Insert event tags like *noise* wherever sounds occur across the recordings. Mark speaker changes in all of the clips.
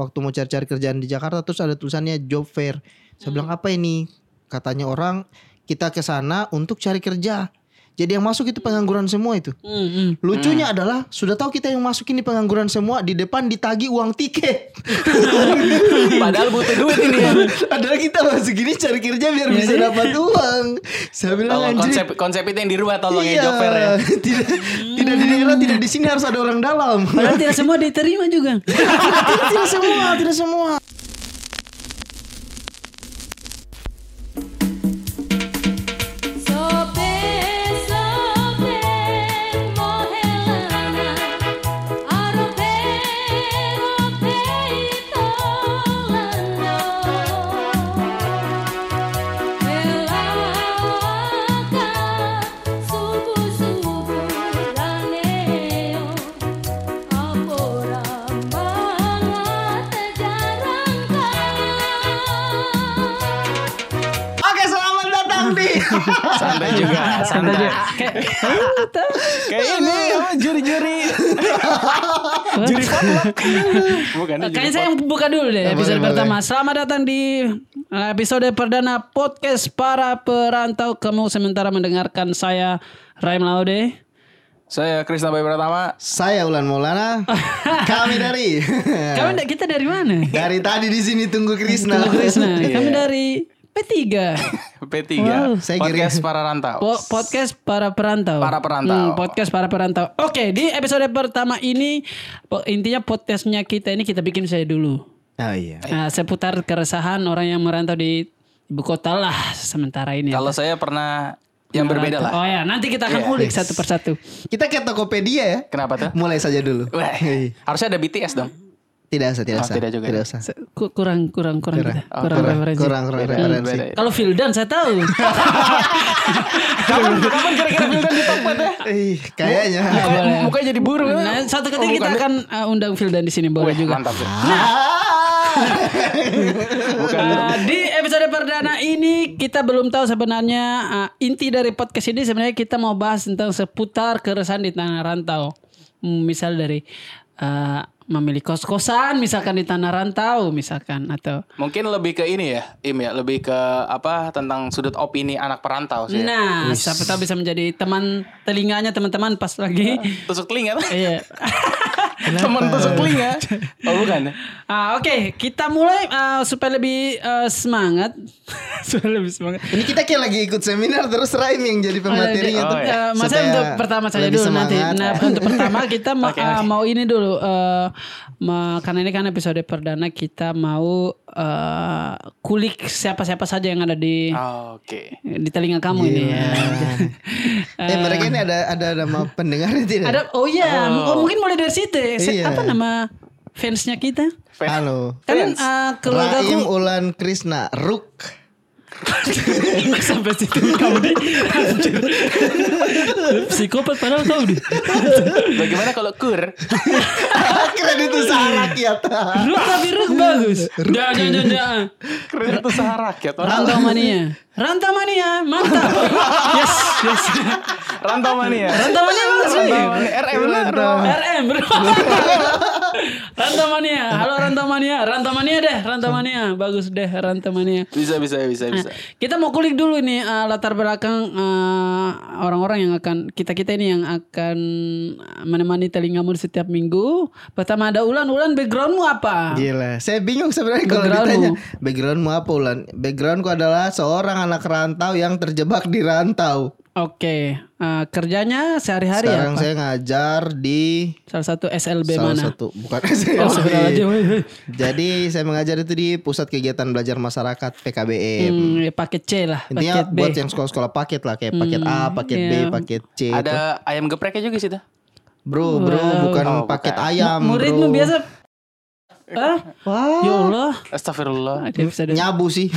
Speaker 1: waktu mau cari-cari kerjaan di Jakarta terus ada tulisannya job fair. Saya bilang apa ini? Katanya orang kita ke sana untuk cari kerja. Jadi yang masuk itu pengangguran semua itu.
Speaker 2: Hmm, hmm.
Speaker 1: Lucunya adalah sudah tahu kita yang masuk ini pengangguran semua di depan ditagi uang tiket. *laughs*
Speaker 3: Padahal butuh duit ini *laughs* ya.
Speaker 1: adalah kita masuk ini cari kerja biar bisa dapat uang. Saya bilang
Speaker 3: Tolong
Speaker 1: anjir.
Speaker 3: konsep konsep itu yang dirubah tolong
Speaker 1: iya,
Speaker 3: ya job fair ya. *laughs*
Speaker 1: tidak tidak di daerah, tidak di sini harus ada orang dalam.
Speaker 2: Padahal tidak semua diterima juga.
Speaker 1: tidak, *laughs* tidak semua, tidak semua.
Speaker 3: Santai juga, *laughs* santai.
Speaker 2: Kayak
Speaker 3: Kayak ini apa juri-juri. *laughs* juri potluck. Bukan
Speaker 2: Kayaknya saya yang buka dulu deh
Speaker 1: Ya,
Speaker 2: episode
Speaker 1: boleh,
Speaker 2: pertama. Selamat datang di uh, episode perdana podcast para perantau. Kamu sementara mendengarkan saya Raim Laude.
Speaker 3: Saya Krisna Bayi Pratama.
Speaker 1: Saya Ulan Maulana. *laughs* Kami dari
Speaker 2: Kami kita dari mana?
Speaker 1: dari tadi di sini tunggu Krisna.
Speaker 2: Tunggu Krisna.
Speaker 3: Iya.
Speaker 2: Kami dari P3.
Speaker 3: P3.
Speaker 2: Wow.
Speaker 1: Saya
Speaker 3: Podcast para rantau.
Speaker 2: Po- podcast para perantau.
Speaker 3: Para perantau.
Speaker 2: Hmm, podcast para perantau. Oke, di episode pertama ini intinya podcastnya kita ini kita bikin saya dulu.
Speaker 1: Oh iya.
Speaker 2: Nah, seputar keresahan orang yang merantau di ibu kota lah sementara ini.
Speaker 3: Kalau saya pernah yang berbeda lah.
Speaker 2: Oh ya, nanti kita akan
Speaker 3: Iya.
Speaker 2: ulik satu persatu.
Speaker 1: Kita ke Tokopedia ya.
Speaker 3: Kenapa tuh?
Speaker 1: Mulai saja dulu.
Speaker 3: Wah,
Speaker 1: Hei.
Speaker 3: harusnya ada BTS dong.
Speaker 1: Tidak usah, tidak
Speaker 3: Oh,
Speaker 1: usah.
Speaker 3: tidak juga.
Speaker 1: Tidak usah.
Speaker 2: Se- ku- Kurang kurang kurang
Speaker 1: Kurang,
Speaker 2: kita.
Speaker 1: oh,
Speaker 2: kurang,
Speaker 1: kurang,
Speaker 2: referensi.
Speaker 1: kurang, kurang referensi.
Speaker 3: beda.
Speaker 2: Kalau Vildan saya tahu. *laughs*
Speaker 3: Kapan kapan kira-kira Vildan di Tokped ya?
Speaker 1: Eh, kayaknya.
Speaker 3: Mukanya, mukanya jadi buru.
Speaker 2: nah, satu ketika
Speaker 3: Oh,
Speaker 2: kita
Speaker 3: bukan.
Speaker 2: akan uh, undang Vildan di sini boleh juga.
Speaker 3: Mantap. ya.
Speaker 2: Uh, di episode perdana ini kita belum tahu sebenarnya uh, inti dari podcast ini sebenarnya kita mau bahas tentang seputar keresahan di tanah rantau. Hmm, misal dari uh, memilih kos-kosan misalkan di tanah rantau misalkan atau
Speaker 3: Mungkin lebih ke ini ya, Im ya, lebih ke apa tentang sudut opini anak perantau sih. ya.
Speaker 2: Nah, siapa tahu bisa menjadi teman telinganya teman-teman pas lagi.
Speaker 3: Tusuk telinga.
Speaker 2: Iya. *laughs*
Speaker 3: Temen tusuk telinga. *laughs* Oh bukan.
Speaker 2: Ah, Oke, kita mulai ah, supaya lebih ah, semangat. *laughs* supaya lebih semangat.
Speaker 1: Ini kita kayak lagi ikut seminar terus Raim yang jadi pematerinya
Speaker 3: Oh,
Speaker 1: tuh.
Speaker 3: iya.
Speaker 2: Eh, Mas
Speaker 1: Supaya
Speaker 2: untuk pertama saja dulu nanti.
Speaker 1: semangat.
Speaker 2: Nah, untuk *laughs* pertama kita ma- ah,
Speaker 3: oke.
Speaker 2: mau ini dulu. eh, ma- karena ini kan episode perdana kita mau eh, kulik siapa-siapa saja yang ada di
Speaker 3: Oh, Oke.
Speaker 2: di telinga kamu ini ya. *laughs*
Speaker 1: Eh mereka ini ada ada nama pendengarnya tidak?
Speaker 2: Ada oh iya, oh. mungkin mulai dari situ. Se-
Speaker 1: Iya.
Speaker 2: Apa nama fansnya kita?
Speaker 1: Halo.
Speaker 2: Kan ah, keluarga
Speaker 1: Raim
Speaker 2: aku
Speaker 1: Ulan Krisna Ruk.
Speaker 2: Sampai situ kamu deh. Anjir. Psikopat padahal kau deh.
Speaker 3: Bagaimana kalau kur?
Speaker 1: Keren itu usaha rakyat.
Speaker 2: Ruk tapi Ruk bagus. Jangan jangan jangan.
Speaker 3: Keren itu usaha rakyat.
Speaker 2: Rantau mania. Rantau mania, mantap. Yes, yes.
Speaker 3: Rantau mania.
Speaker 2: Rantau mania bagus.
Speaker 3: RM dong.
Speaker 2: RM bro. Rantau mania. Halo Rantau mania. Rantau mania deh. Rantau mania. Bagus deh Rantau mania.
Speaker 3: Bisa bisa bisa bisa.
Speaker 2: Kita mau kulik dulu nih uh, latar belakang uh, orang-orang yang akan kita kita ini yang akan menemani telingamu setiap minggu. Pertama ada Ulan, Ulan backgroundmu apa?
Speaker 1: Gila, saya bingung sebenarnya kalau ditanya backgroundmu apa Ulan? Backgroundku adalah seorang anak rantau yang terjebak di rantau.
Speaker 2: Oke, uh, kerjanya sehari-hari
Speaker 1: Sekarang
Speaker 2: apa?
Speaker 1: saya ngajar di
Speaker 2: Salah satu SLB
Speaker 1: salah
Speaker 2: mana?
Speaker 1: satu bukan
Speaker 2: Oh,
Speaker 1: SLB.
Speaker 2: Woi.
Speaker 1: Jadi saya mengajar itu di Pusat Kegiatan Belajar Masyarakat PKBM.
Speaker 2: Hmm, ya, paket C lah,
Speaker 1: Intinya
Speaker 2: paket B.
Speaker 1: buat yang sekolah-sekolah paket lah kayak paket A, paket B,
Speaker 2: iya.
Speaker 1: paket C. itu.
Speaker 3: Ada ayam gepreknya juga sih tuh.
Speaker 1: Bro, bro, bukan
Speaker 3: Oh,
Speaker 1: paket
Speaker 3: bukan.
Speaker 1: ayam,
Speaker 2: Muridmu biasa Ah,
Speaker 1: Wah,
Speaker 2: ya Allah.
Speaker 3: Astagfirullah.
Speaker 2: Bisa
Speaker 1: nyabu sih. *laughs*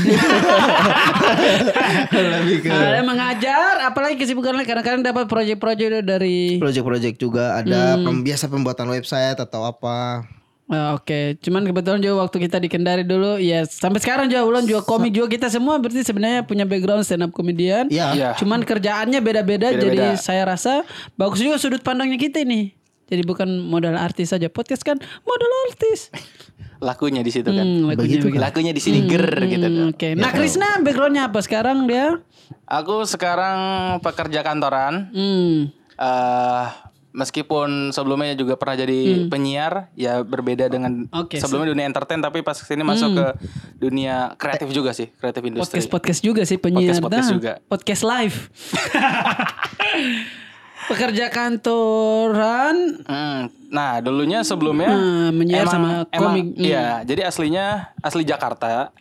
Speaker 1: Lebih ke
Speaker 2: Ada mengajar, apalagi kesibukan lain. Kadang-kadang dapat proyek-proyek dari
Speaker 1: project-project juga ada
Speaker 2: Hmm.
Speaker 1: biasa pembuatan website atau apa.
Speaker 2: Ah, Oke, cuman kebetulan juga waktu kita di Kendari dulu, ya sampai sekarang juga Ulan juga komik juga kita semua berarti sebenarnya punya background stand up comedian.
Speaker 1: Iya.
Speaker 3: Iya.
Speaker 2: Cuman kerjaannya beda-beda,
Speaker 3: Beda-beda.
Speaker 2: jadi saya rasa bagus juga sudut pandangnya kita ini. Jadi bukan modal artis saja. Podcast kan modal artis.
Speaker 3: lakunya di situ kan.
Speaker 2: Hmm, lagunya
Speaker 1: Begitu
Speaker 2: begitu.
Speaker 3: Lakunya di sini ger gitu.
Speaker 2: Hmm, Oke. Nah, Krisna backgroundnya apa sekarang dia?
Speaker 3: Aku sekarang pekerja kantoran.
Speaker 2: Hmm.
Speaker 3: eh meskipun sebelumnya juga pernah jadi penyiar, ya berbeda dengan
Speaker 2: Hmm. Hmm.
Speaker 3: sebelumnya dunia entertain, tapi pas ke sini masuk ke dunia kreatif juga sih, kreatif industri.
Speaker 2: Podcast podcast juga sih penyiar.
Speaker 3: Podcast-podcast
Speaker 2: Nah,
Speaker 3: juga.
Speaker 2: Podcast live. *laughs* Pekerja kantoran.
Speaker 3: Hmm, Nah, dulunya sebelumnya
Speaker 2: Hmm, menyiar sama komik. Hmm.
Speaker 3: Iya, jadi aslinya asli Jakarta.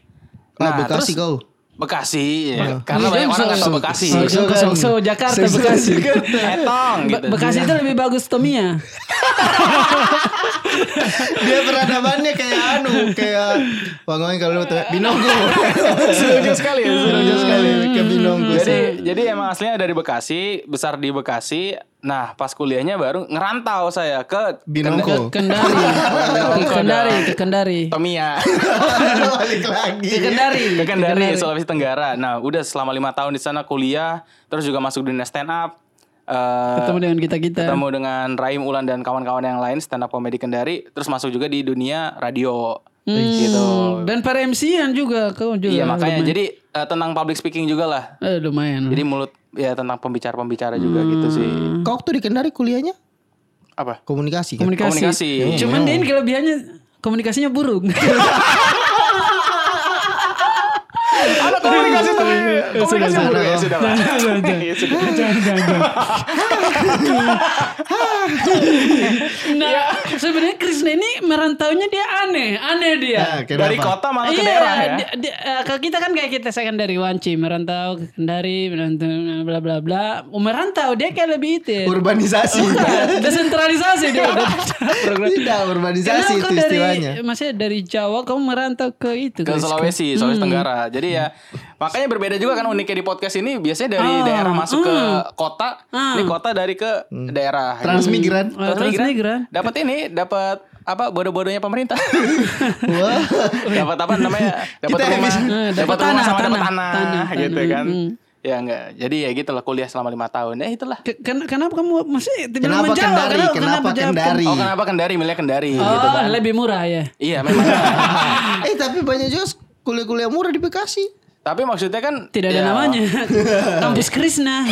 Speaker 1: Nah, Bekasi
Speaker 3: terus-
Speaker 1: kau.
Speaker 3: Bekasi, ya. karena banyak
Speaker 2: Iya,
Speaker 3: orang nggak tahu Bekasi.
Speaker 2: so- so- so- so Jakarta, Bekasi. *laughs*
Speaker 3: Etong
Speaker 2: Be-
Speaker 3: gitu.
Speaker 2: Bekasi itu lebih bagus Tomia. *laughs*
Speaker 1: Dia peradabannya kayak anu, kayak Wangoin kalau lu Binonggo. *laughs*
Speaker 3: Setuju sekali ya.
Speaker 1: Setuju sekali ke Binonggo.
Speaker 3: Jadi jadi emang aslinya dari Bekasi, besar di Bekasi. Nah, pas kuliahnya baru ngerantau saya ke
Speaker 1: Binonggo. *laughs*
Speaker 2: Kendari. ke Kendari, ke Kendari.
Speaker 3: Tomia. *laughs*
Speaker 1: Balik lagi.
Speaker 2: Ke Kendari.
Speaker 3: ke Kendari, Sulawesi Tenggara. Nah, udah selama lima tahun di sana kuliah, terus juga masuk dunia stand up. Eh,
Speaker 2: Ketemu dengan kita-kita.
Speaker 3: ketemu dengan Raim Ulan dan kawan-kawan yang lain stand up comedy Kendari, terus masuk juga di dunia radio. Gitu.
Speaker 2: Dan per MC-an juga kau juga.
Speaker 3: Iya, makanya
Speaker 2: lumayan.
Speaker 3: jadi eh, tentang public speaking juga lah.
Speaker 2: Eh, lumayan.
Speaker 3: Jadi mulut ya tentang pembicara-pembicara juga gitu sih.
Speaker 1: Kau waktu di Kendari kuliahnya
Speaker 3: Apa?
Speaker 1: komunikasi kan?
Speaker 2: komunikasi.
Speaker 3: komunikasi.
Speaker 2: Cuman dia ini kelebihannya komunikasinya buruk. *laughs*
Speaker 3: Ada komunikasi tapi komunikasi
Speaker 1: sudah,
Speaker 3: buruk ya
Speaker 1: sudah.
Speaker 3: Ya, sudah.
Speaker 2: nah, sebenarnya Krisna ini merantaunya dia aneh, aneh dia.
Speaker 1: Nah?
Speaker 3: Dari kota malah ke
Speaker 2: Iya,
Speaker 3: daerah ya.
Speaker 2: di- di- eh, kalau kita kan kayak kita saya kan dari Wanci merantau ke Kendari, merantau bla bla bla. Oh, Merantau dia kayak lebih itu. ya.
Speaker 1: Urbanisasi.
Speaker 2: Desentralisasi dia.
Speaker 1: Tidak, urbanisasi itu istilahnya.
Speaker 2: Maksudnya dari Jawa kamu merantau ke itu
Speaker 3: ke? Sulawesi, Sulawesi Tenggara. Jadi ya makanya berbeda juga kan uniknya di podcast ini biasanya dari daerah masuk ke kota, ini kota dari ke daerah.
Speaker 1: Transmigran.
Speaker 2: Oh, transmigran.
Speaker 3: Dapat ini, dapat apa bodoh-bodohnya pemerintah. *laughs*
Speaker 1: Wah.
Speaker 3: dapat apa namanya? Dapat rumah, dapat
Speaker 2: tanah,
Speaker 3: sama dapat
Speaker 2: tanah,
Speaker 3: tanah,
Speaker 2: tanah,
Speaker 3: gitu
Speaker 2: tanah.
Speaker 3: kan.
Speaker 2: Mm.
Speaker 3: Ya enggak. Jadi ya gitu lah kuliah selama lima tahun. Ya itulah.
Speaker 2: Ke- ken- kenapa kamu masih tidak
Speaker 1: Kenapa
Speaker 2: menjawab?
Speaker 1: Kendari? Kenapa
Speaker 2: jawab?
Speaker 1: Kendari?
Speaker 3: Oh kenapa Kendari? Milih Kendari
Speaker 2: Oh,
Speaker 3: gitu kan.
Speaker 2: lebih murah ya.
Speaker 3: Iya memang. *laughs*
Speaker 1: eh tapi banyak juga kuliah-kuliah murah di Bekasi.
Speaker 3: Tapi maksudnya kan
Speaker 2: Tidak ada
Speaker 3: ya,
Speaker 2: namanya. *laughs* Kampus Krisna.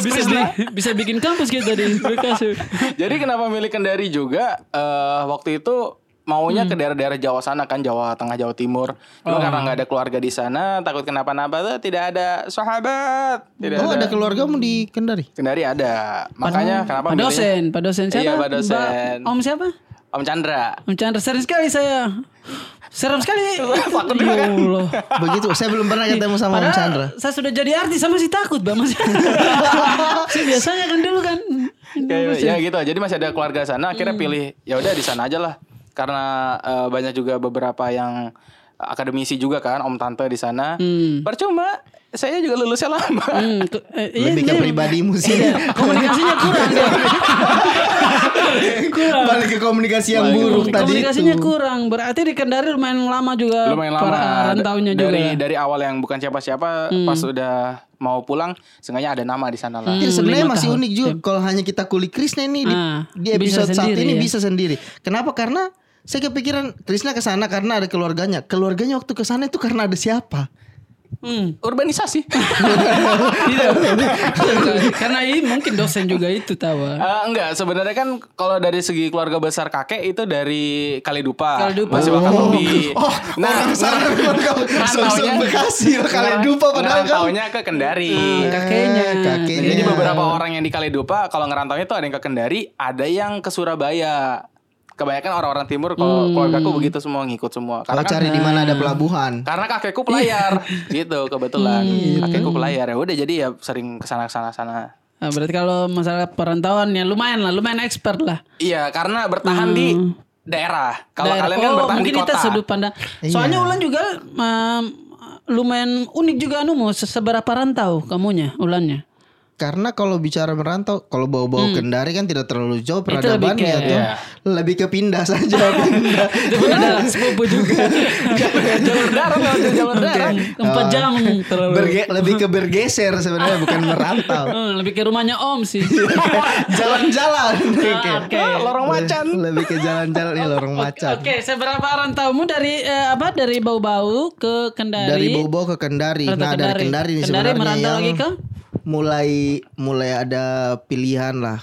Speaker 2: bisa, bi- bisa bikin kampus kita di Bekasi.
Speaker 3: Jadi kenapa milih Kendari juga? eh waktu itu maunya ke daerah-daerah Jawa sana kan Jawa Tengah Jawa Timur. Cuma karena nggak ada keluarga di sana, takut kenapa-napa tuh tidak ada sahabat, tidak
Speaker 1: Oh
Speaker 3: ada.
Speaker 1: ada keluargamu di Kendari?
Speaker 3: Kendari ada. Makanya kenapa
Speaker 2: Pak dosen, Pak dosen siapa?
Speaker 3: Iya, Pak dosen.
Speaker 2: Mbak- Om siapa?
Speaker 3: Om Chandra.
Speaker 2: Om Chandra sering sekali saya. Serem sekali. *laughs* Ya Allah.
Speaker 1: Begitu. Saya belum pernah ketemu sama Om
Speaker 2: Padahal
Speaker 1: Chandra.
Speaker 2: Saya sudah jadi artis sama masih takut, Bang. Masih. *laughs* saya biasanya kan dulu kan.
Speaker 3: Ya, ya gitu. Jadi masih ada keluarga sana. Akhirnya pilih ya udah di sana aja lah. Karena eh, banyak juga beberapa yang akademisi juga kan, Om Tante di sana.
Speaker 2: Hmm.
Speaker 3: Percuma, saya juga lulusnya lama.
Speaker 2: Hmm, ke- eh, iya,
Speaker 1: Lebih ke
Speaker 2: iya.
Speaker 1: pribadimu sih.
Speaker 2: Komunikasinya kurang dia. *laughs* kurang.
Speaker 1: Balik ke komunikasi yang buruk tadi
Speaker 2: Komunikasinya
Speaker 1: itu.
Speaker 2: kurang. Berarti di Kendari lumayan lama juga.
Speaker 3: lumayan lama
Speaker 2: para rantaunya juga.
Speaker 3: dari dari awal yang bukan siapa-siapa pas udah mau pulang sengaja ada nama di sana lah
Speaker 1: Jadi sebenarnya
Speaker 2: lima
Speaker 1: masih
Speaker 2: tahun.
Speaker 1: unik juga kalau hanya kita kulik Krisna ini di,
Speaker 2: Ah,
Speaker 1: di
Speaker 2: bisa
Speaker 1: episode saat
Speaker 2: sendiri
Speaker 1: ini
Speaker 2: ya.
Speaker 1: bisa sendiri. Kenapa? Karena saya kepikiran Krisna ke sana karena ada keluarganya. Keluarganya waktu ke sana itu karena ada siapa?
Speaker 2: Hmm.
Speaker 3: urbanisasi
Speaker 2: Tidak. *laughs* Karena ini mungkin dosen juga itu tahu.
Speaker 3: Eh, enggak sebenarnya kan kalau dari segi keluarga besar kakek itu dari Kalidupa
Speaker 2: Kalidupa.
Speaker 3: masih bakal lebih
Speaker 1: Oh, *laughs* orang sana memang kau sosok Bekasi kalian lupa padahal kan.
Speaker 3: ngerantaunya ke Kendari
Speaker 2: kakeknya.
Speaker 1: Eh, kakeknya.
Speaker 3: Jadi beberapa orang yang di Kalidupa kalau ngerantaunya tuh ada yang ke Kendari, ada yang ke Surabaya. Kebanyakan orang-orang timur kalau keluargaku begitu semua ngikut semua.
Speaker 1: Kau
Speaker 3: Karena kan
Speaker 1: cari di mana ada pelabuhan.
Speaker 3: karena kakekku pelayar *laughs* gitu kebetulan. Kakekku pelayar ya udah jadi ya sering ke sana ke sana sana.
Speaker 2: Nah, berarti kalau masalah perantauan ya lumayan lah, lumayan expert lah.
Speaker 3: Iya, karena bertahan di daerah. Kalau kalian kan
Speaker 2: oh,
Speaker 3: bertahan di
Speaker 2: mungkin
Speaker 3: kota.
Speaker 2: itu sudut pandang. Soalnya Ulan juga um, lumayan unik juga anumu se- seberapa rantau kamunya Ulannya.
Speaker 1: Karena kalau bicara merantau, kalau bawa-bawa Kendari kan tidak terlalu jauh
Speaker 2: lebih
Speaker 1: peradabannya
Speaker 2: ke-
Speaker 1: tuh.
Speaker 3: Iya.
Speaker 1: Lebih ke pindah saja *laughs* pindah.
Speaker 2: Itu pun ada *laughs* sepupu juga.
Speaker 3: jalur darat lewat jalur darat.
Speaker 2: Empat jam terlalu.
Speaker 1: Berge- lebih ke bergeser sebenarnya bukan merantau. *laughs*
Speaker 2: Hmm, lebih ke rumahnya Om sih.
Speaker 1: Jalan-jalan. Oke.
Speaker 2: Oke.
Speaker 3: Ah, lorong macan.
Speaker 1: Lebih ke jalan-jalan nih lorong macan.
Speaker 2: Oke, seberapa rantaumu dari eh, apa dari bau-bau ke Kendari?
Speaker 1: Dari Bobo ke Kendari. Nah, dari Kendari nih
Speaker 2: Kendari
Speaker 1: sebenarnya
Speaker 2: merantau
Speaker 1: yang
Speaker 2: lagi ke?
Speaker 1: Mulai mulai ada pilihan lah.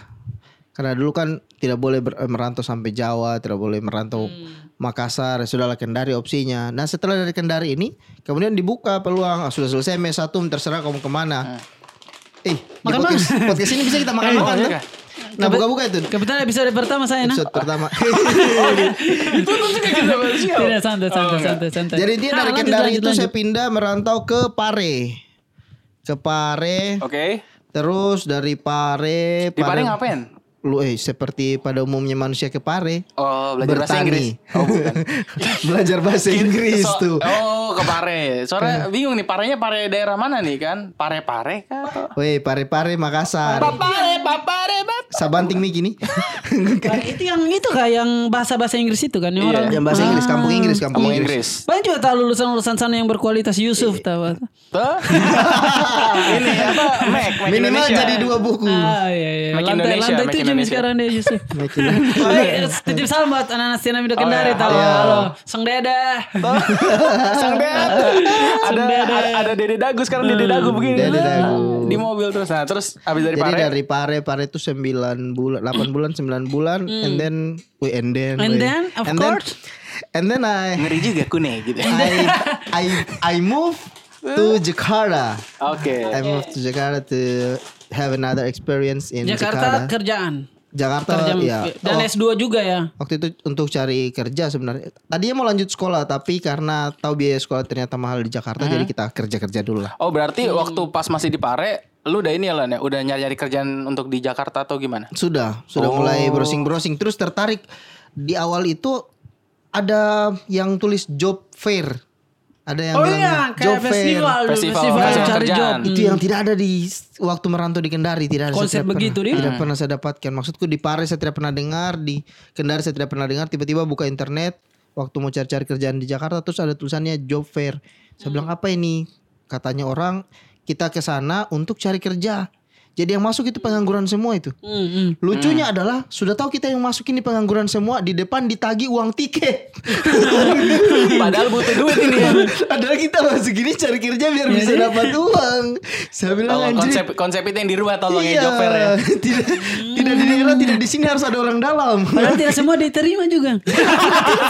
Speaker 1: Karena dulu kan tidak boleh ber- eh, merantau sampai Jawa, tidak boleh merantau
Speaker 2: Hmm.
Speaker 1: Makassar, ya sudahlah Kendari opsinya. Nah setelah dari Kendari ini, kemudian dibuka peluang, ah, sudah selesai mes satu, terserah kamu ke mana. Eh, di
Speaker 2: Hmm. Makan
Speaker 1: podcast, podcast ini bisa kita makan-makan tuh.
Speaker 3: kah?
Speaker 1: Nah buka-buka itu.
Speaker 2: Kebetulan episode pertama saya nah.
Speaker 1: Episode pertama. *laughs*
Speaker 3: Itu tuh juga kita bahas *laughs* siapa?
Speaker 2: Tidak santai santai santai santai.
Speaker 1: Jadi dia
Speaker 2: Nah,
Speaker 1: dari
Speaker 2: lanjut,
Speaker 1: Kendari
Speaker 2: lanjut,
Speaker 1: itu saya pindah merantau ke Pare. Ke Pare.
Speaker 3: Oke.
Speaker 1: Terus dari Pare,
Speaker 3: Di Pare ngapain?
Speaker 1: Lu eh seperti pada umumnya manusia ke Pare.
Speaker 3: Oh, belajar bahasa
Speaker 1: Bertani.
Speaker 3: Inggris. Oh, bukan. *laughs*
Speaker 1: Belajar bahasa Inggris
Speaker 3: So-
Speaker 1: tuh.
Speaker 3: Oh, ke Pare. Soalnya bingung nih, Parenya Pare daerah mana nih kan? Pare-pare kah?
Speaker 1: Woi, Pare-Pare Makassar.
Speaker 3: Papare, papare, pap.
Speaker 1: Sabanting nih. *laughs*
Speaker 2: Nah, itu yang itu kah yang bahasa-bahasa Inggris itu kan yang
Speaker 3: Iya.
Speaker 2: orang
Speaker 1: Yang bahasa Inggris, kampung Inggris, kampung,
Speaker 3: Kampung
Speaker 1: Inggris.
Speaker 3: Inggris.
Speaker 2: Banyak juga tahu lulusan-lulusan sana yang berkualitas Yusuf tahu.
Speaker 3: Tuh. *laughs* Ini apa? Mac, Mac
Speaker 1: Minimal
Speaker 3: Indonesia.
Speaker 1: jadi dua buku.
Speaker 2: Ah iya iya.
Speaker 3: Mac
Speaker 2: lantai
Speaker 3: Indonesia,
Speaker 2: lantai
Speaker 3: Mac
Speaker 2: nih
Speaker 3: Indonesia.
Speaker 2: sekarang deh. *laughs* Oh, iya, titip salam buat anak-anak Siena Mido Kendari
Speaker 3: iya.
Speaker 2: tahu.
Speaker 1: Iya.
Speaker 2: Halo, Sang Deda. *laughs*
Speaker 3: Sang Ded. ada, ada ada Dede Dagu sekarang Dede Dagu begini.
Speaker 1: Dede Dagu.
Speaker 3: Di mobil terus. Nah, terus habis dari
Speaker 1: Jadi
Speaker 3: Pare.
Speaker 1: dari Pare, Pare itu 9 bulan, 8 bulan, 9 bulan, and then, wait, and then,
Speaker 2: Hmm. And then, of course.
Speaker 1: and then I,
Speaker 3: ngeri juga kune gitu.
Speaker 1: I, *laughs* I, I move to Jakarta.
Speaker 3: Oke.
Speaker 1: I moved to Jakarta to have another experience in
Speaker 2: Jakarta
Speaker 1: Jakarta.
Speaker 2: kerjaan.
Speaker 1: Jakarta,
Speaker 2: Kerja
Speaker 1: ya.
Speaker 2: dan
Speaker 1: Oh,
Speaker 2: S2 juga ya.
Speaker 1: waktu itu untuk cari kerja sebenarnya. Tadinya mau lanjut sekolah, tapi karena tahu biaya sekolah ternyata mahal di Jakarta, jadi kita kerja-kerja dulu lah.
Speaker 3: Oh, berarti waktu pas masih di Pare, lu udah ini ya Lan ya, udah nyari-nyari kerjaan untuk di Jakarta atau gimana?
Speaker 1: Sudah, sudah
Speaker 3: Oh.
Speaker 1: mulai browsing-browsing. Terus tertarik di awal itu ada yang tulis job fair. Ada yang
Speaker 2: Oh
Speaker 1: bilang
Speaker 2: iya,
Speaker 1: job
Speaker 2: kayak festival, dulu,
Speaker 3: Festival,
Speaker 2: festival,
Speaker 3: festival
Speaker 2: cari
Speaker 3: kerjaan.
Speaker 2: job.
Speaker 1: Itu yang tidak ada di waktu merantau di Kendari, tidak ada.
Speaker 2: Konsep
Speaker 1: tidak
Speaker 2: begitu
Speaker 1: pernah,
Speaker 2: dia?
Speaker 1: Tidak pernah saya dapatkan. Maksudku di Pare saya tidak pernah dengar, di Kendari saya tidak pernah dengar. Tiba-tiba buka internet, waktu mau cari-cari kerjaan di Jakarta, terus ada tulisannya job fair. Saya bilang apa ini? Katanya orang kita ke sana untuk cari kerja. Jadi yang masuk itu pengangguran semua itu.
Speaker 2: Hmm, hmm.
Speaker 1: Lucunya adalah sudah tahu kita yang masukin di pengangguran semua di depan ditagi uang tiket. *laughs*
Speaker 3: Padahal butuh duit ini *laughs* ya.
Speaker 1: Adalah kita masuk gini cari kerja biar bisa dapat uang. Saya bilang
Speaker 3: Tolong konsep konsep itu yang dirubah tolong
Speaker 1: iya,
Speaker 3: ya fair *laughs* ya.
Speaker 1: tidak tidak di daerah, tidak di sini harus ada orang dalam.
Speaker 2: Padahal tidak semua diterima juga.
Speaker 1: tidak,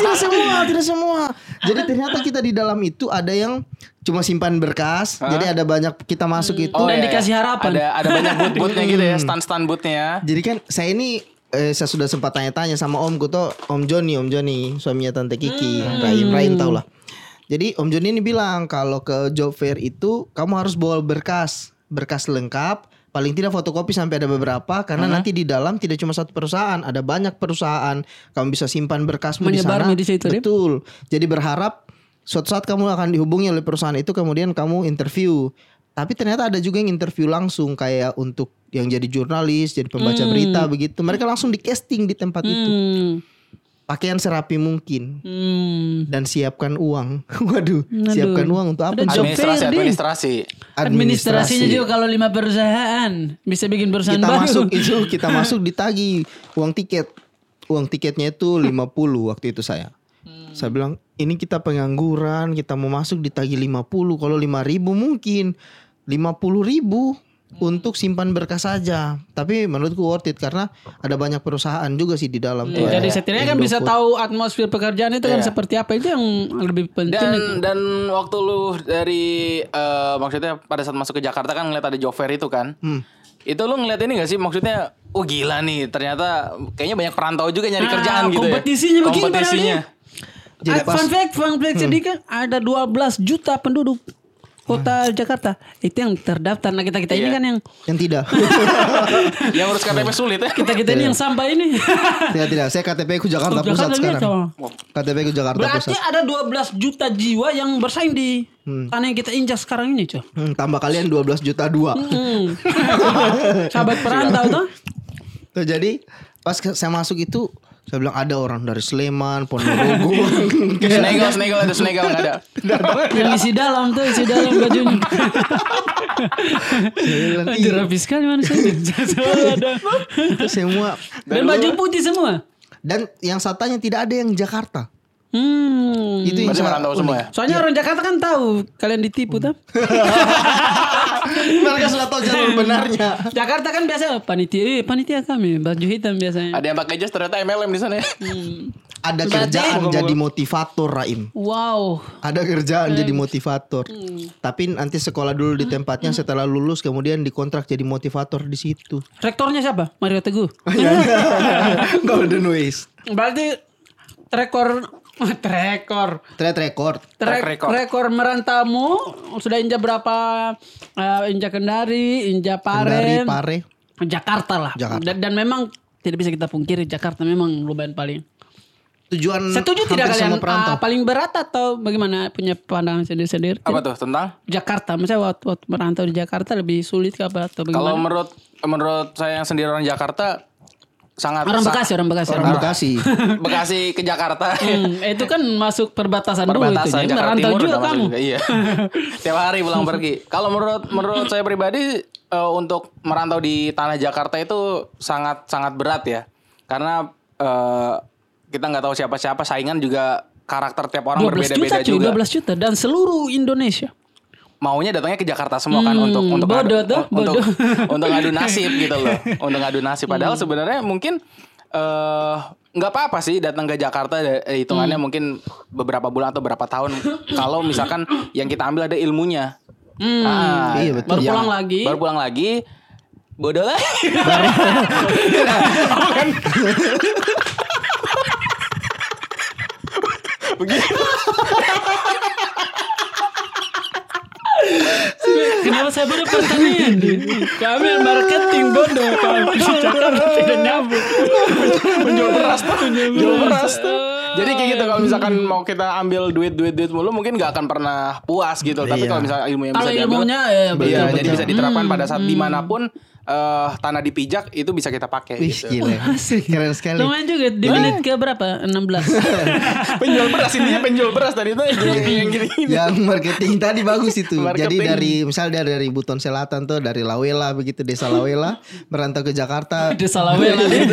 Speaker 1: tidak semua, tidak semua. Jadi ternyata kita di dalam itu ada yang cuma simpan berkas. Jadi ada banyak kita masuk itu.
Speaker 2: Dan dikasih harapan.
Speaker 3: Ada ada banyak boot-bootnya gitu ya, stand-stand bootnya ya.
Speaker 1: Jadi kan saya ini eh, saya sudah sempat tanya-tanya sama Om Kuto, Om Joni, Om Joni, suaminya Tante Kiki, Rahim, Rahim tau lah. Jadi Om Joni ini bilang kalau ke job fair itu kamu harus bawa berkas, berkas lengkap, paling tidak fotokopi sampai ada beberapa karena nanti di dalam tidak cuma satu perusahaan, ada banyak perusahaan. Kamu bisa simpan berkasmu di
Speaker 2: Menyebar
Speaker 1: sana.
Speaker 2: di situ.
Speaker 1: Betul. Jadi berharap suatu saat kamu akan dihubungi oleh perusahaan itu kemudian kamu interview. Tapi ternyata ada juga yang interview langsung kayak untuk yang jadi jurnalis, jadi pembaca berita begitu. Mereka langsung di casting di tempat itu.
Speaker 2: Hmm.
Speaker 1: Pakaian serapi mungkin
Speaker 2: Hmm.
Speaker 1: dan siapkan uang. *laughs* Waduh, siapkan uang untuk apa?
Speaker 3: Administrasi, administrasi.
Speaker 2: Administrasinya juga kalau lima perusahaan bisa bikin perusahaan
Speaker 1: kita
Speaker 2: baru.
Speaker 1: masuk itu *laughs* kita masuk ditagi uang tiket. Uang tiketnya itu 50 waktu itu saya.
Speaker 2: Hmm.
Speaker 1: Saya bilang ini kita pengangguran, kita mau masuk ditagi 50. Kalau 5000 mungkin 50 ribu untuk simpan berkas saja. Tapi menurutku worth it karena ada banyak perusahaan juga sih di dalam tuh.
Speaker 2: Jadi
Speaker 1: Ada
Speaker 2: setidaknya kan bisa tahu atmosfer pekerjaan itu kan seperti apa itu yang lebih penting.
Speaker 3: Dan dan waktu lu dari eh, maksudnya pada saat masuk ke Jakarta kan ngeliat ada job fair itu kan.
Speaker 1: Hmm.
Speaker 3: Itu lu ngeliat ini gak sih maksudnya oh gila nih ternyata kayaknya banyak perantau juga nyari
Speaker 2: Ah,
Speaker 3: kerjaan gitu
Speaker 2: kompetisinya
Speaker 3: ya.
Speaker 2: begini
Speaker 3: Kompetisinya.
Speaker 2: Jadi
Speaker 1: Jadi
Speaker 2: fun fact, fun fact sedikit ada 12 juta penduduk. kota Jakarta itu yang terdaftar. Nah kita kita ini
Speaker 3: Iya.
Speaker 2: kan yang
Speaker 1: Yang tidak. *laughs*
Speaker 3: Yang urus KTP sulit ya.
Speaker 2: kita kita ini yang sampah ini. *laughs*
Speaker 1: tidak tidak. Saya KTP ku Jakarta
Speaker 2: Oh,
Speaker 1: Pusat
Speaker 2: Jakarta
Speaker 1: sekarang.
Speaker 2: gitu.
Speaker 1: KTP ku Jakarta
Speaker 2: Berarti
Speaker 1: Pusat.
Speaker 2: ada 12 juta jiwa yang bersaing di tanah yang kita injak sekarang ini, coy.
Speaker 1: Hmm, tambah kalian 12 juta dua.
Speaker 2: Hmm. *laughs* Sahabat perantau tuh.
Speaker 1: Tuh, jadi pas saya masuk itu saya bilang ada orang dari Sleman, Ponorogo. *laughs*
Speaker 3: Senegal, Senegal ada Senegal ada.
Speaker 2: Yang isi dalam tuh, isi dalam bajunya.
Speaker 1: Saya
Speaker 2: Aduh,
Speaker 1: "Ih,
Speaker 2: rapi sekali manusia ada.
Speaker 1: itu semua.
Speaker 2: Dan baju putih semua.
Speaker 1: Dan yang satanya tidak ada yang Jakarta.
Speaker 2: Hmm.
Speaker 1: Itu yang sangat
Speaker 3: merantau semua ya.
Speaker 2: Soalnya orang Jakarta kan tahu kalian ditipu tuh. *laughs*
Speaker 1: Mereka sudah tahu jalur benarnya. *laughs*
Speaker 2: Jakarta kan biasa panitia, eh, panitia kami baju hitam biasanya.
Speaker 3: Ada yang pakai jas ternyata MLM di sana ya.
Speaker 1: Ada
Speaker 2: Berarti-
Speaker 1: kerjaan jadi motivator Raim.
Speaker 2: Wow.
Speaker 1: Ada kerjaan jadi motivator. Tapi nanti sekolah dulu di tempatnya setelah lulus kemudian dikontrak jadi motivator di situ.
Speaker 2: Rektornya siapa? Mario Teguh. *laughs*
Speaker 1: Golden Ways.
Speaker 2: Berarti rekor rekor *laughs*
Speaker 1: Track record.
Speaker 2: Trek,
Speaker 3: record.
Speaker 2: rekor merantamu sudah injak berapa eh, injak Kendari, injak
Speaker 1: Kendari,
Speaker 2: Paren,
Speaker 1: Pare.
Speaker 2: Jakarta lah.
Speaker 1: Jakarta.
Speaker 2: Dan, dan memang tidak bisa kita pungkiri Jakarta memang lumayan paling.
Speaker 1: Tujuan
Speaker 2: Setuju tidak kalian
Speaker 1: perantau.
Speaker 2: ah, paling berat atau bagaimana punya pandangan sendiri-sendiri?
Speaker 3: Apa tuh tentang?
Speaker 2: Jakarta, misalnya waktu, waktu merantau di Jakarta lebih sulit ke apa atau
Speaker 3: Kalau menurut menurut saya yang sendiri orang Jakarta sangat
Speaker 2: orang Bekasi, orang Bekasi.
Speaker 1: Orang Bekasi. *laughs*
Speaker 3: Bekasi ke Jakarta.
Speaker 2: Hmm, itu kan masuk perbatasan, dulu itu.
Speaker 3: perbatasan
Speaker 2: Jadi
Speaker 3: Jakarta
Speaker 2: merantau
Speaker 3: Timur
Speaker 2: juga kamu.
Speaker 3: juga, iya. *laughs* Tiap hari pulang pergi. Kalau menurut menurut saya pribadi eh, untuk merantau di tanah Jakarta itu sangat sangat berat ya. Karena eh, kita nggak tahu siapa-siapa saingan juga karakter tiap orang
Speaker 2: 12 juta
Speaker 3: berbeda-beda juga.
Speaker 2: 12 juta dan seluruh Indonesia.
Speaker 3: Maunya datangnya ke Jakarta semua kan
Speaker 2: Hmm,
Speaker 3: untuk untuk
Speaker 2: bodoh
Speaker 3: ngadu,
Speaker 2: tuh,
Speaker 3: untuk
Speaker 2: bodoh. *laughs*
Speaker 3: untuk ngadu nasib gitu loh. *laughs* Untuk ngadu nasib padahal
Speaker 2: Hmm.
Speaker 3: sebenarnya mungkin eh nggak apa-apa sih datang ke Jakarta eh, hitungannya
Speaker 2: Hmm.
Speaker 3: mungkin beberapa bulan atau berapa tahun kalau misalkan yang kita ambil ada ilmunya.
Speaker 2: Hmm,
Speaker 3: Ah,
Speaker 1: Iya, betul.
Speaker 2: baru
Speaker 3: yang-
Speaker 2: pulang lagi.
Speaker 3: Baru pulang lagi. Bodoh lah. *laughs*
Speaker 2: Kenapa saya baru pertanian? Kami marketing bodoh. Kami di Jakarta tidak nyambung.
Speaker 3: Menjual beras tuh. Jual beras tuh. Jadi kayak gitu kalau misalkan mau kita ambil duit duit duit mulu mungkin nggak akan pernah puas gitu. Tapi
Speaker 1: Iya.
Speaker 3: kalau misalnya ilmu yang bisa diambil,
Speaker 2: ilmunya ya
Speaker 3: Iya,
Speaker 2: betul,
Speaker 3: jadi
Speaker 2: betul.
Speaker 3: bisa diterapkan pada saat di mana pun eh, tanah dipijak itu bisa kita pakai.
Speaker 1: Wih,
Speaker 3: gitu.
Speaker 1: gila. *laughs* Keren sekali.
Speaker 2: Lumayan juga di menit ke berapa? 16. *laughs*
Speaker 3: penjual beras intinya penjual beras tadi itu yang yang gini.
Speaker 1: Yang marketing tadi bagus itu. *laughs* Jadi
Speaker 3: Marketing.
Speaker 1: dari misal dia dari Buton Selatan tuh dari Lawela begitu desa Lawela merantau ke Jakarta.
Speaker 2: Desa Lawela nih.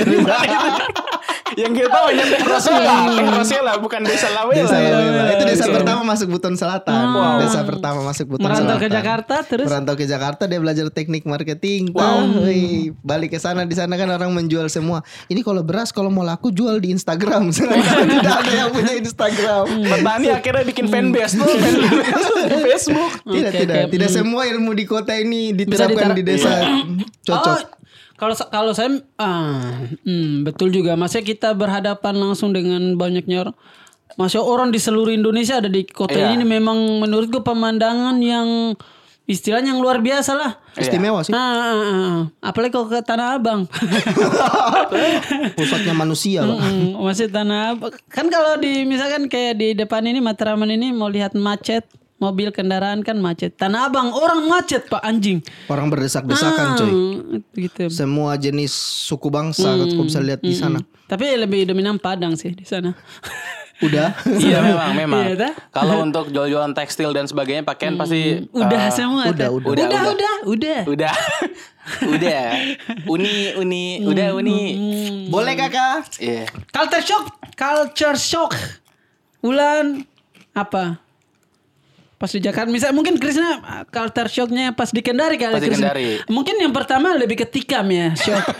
Speaker 3: Yang kita tahu hanya Teh *laughs* Rosela, Teh Rosela bukan Desa Lawela.
Speaker 1: Desa
Speaker 3: ya.
Speaker 1: Lawela. Itu desa pertama masuk Buton Selatan. Desa pertama masuk Buton
Speaker 2: Merantau
Speaker 1: Selatan.
Speaker 2: ke Jakarta terus
Speaker 1: Merantau ke Jakarta dia belajar teknik marketing. Wow. Wih, balik ke sana di sana kan orang menjual semua. Ini kalau beras kalau mau laku jual di Instagram. *laughs* Sedangkan tidak ada yang punya Instagram.
Speaker 3: Petani akhirnya bikin fanbase tuh, fanbase di Facebook.
Speaker 1: Tidak tidak tidak semua ilmu di kota ini diterapkan
Speaker 2: diterap-
Speaker 1: di desa. Cocok.
Speaker 2: Oh, kalau kalau saya ah, hmm, betul juga. Masnya kita berhadapan langsung dengan banyaknya orang. Masya orang di seluruh Indonesia ada di kota
Speaker 3: Iya.
Speaker 2: ini memang menurutku pemandangan yang istilahnya yang luar biasa lah.
Speaker 1: Istimewa sih.
Speaker 2: Ah, ah, ah. apalagi kalau ke Tanah Abang. *laughs*
Speaker 1: Pusatnya manusia, Pak.
Speaker 2: Hmm, masih Tanah Abang. Kan kalau di misalkan kayak di depan ini Matraman ini mau lihat macet, mobil kendaraan kan macet. Tanah Abang orang macet Pak anjing.
Speaker 1: Orang berdesak-desakan, coy.
Speaker 2: Hmm, gitu.
Speaker 1: Semua jenis suku bangsa kau bisa lihat di sana.
Speaker 2: Tapi lebih dominan Padang sih di sana.
Speaker 1: Udah. *laughs*
Speaker 3: Iya memang memang.
Speaker 2: Iya.
Speaker 3: Kalau untuk jual-jualan tekstil dan sebagainya pakaian pasti
Speaker 2: Udah
Speaker 3: eh,
Speaker 2: semua.
Speaker 1: udah, udah.
Speaker 2: udah,
Speaker 3: Udah,
Speaker 2: udah, udah.
Speaker 3: Udah. *laughs* udah. Uni uni udah uni.
Speaker 1: Boleh kakak?
Speaker 3: Iya.
Speaker 2: Culture shock, culture shock. Ulan apa? Pas di Jakarta, misal mungkin Krisna uh, culture shocknya pas di Kendari kali.
Speaker 3: Pas di
Speaker 2: Krisna.
Speaker 3: Kendari.
Speaker 2: Mungkin yang pertama lebih ketikam ya shock. *laughs*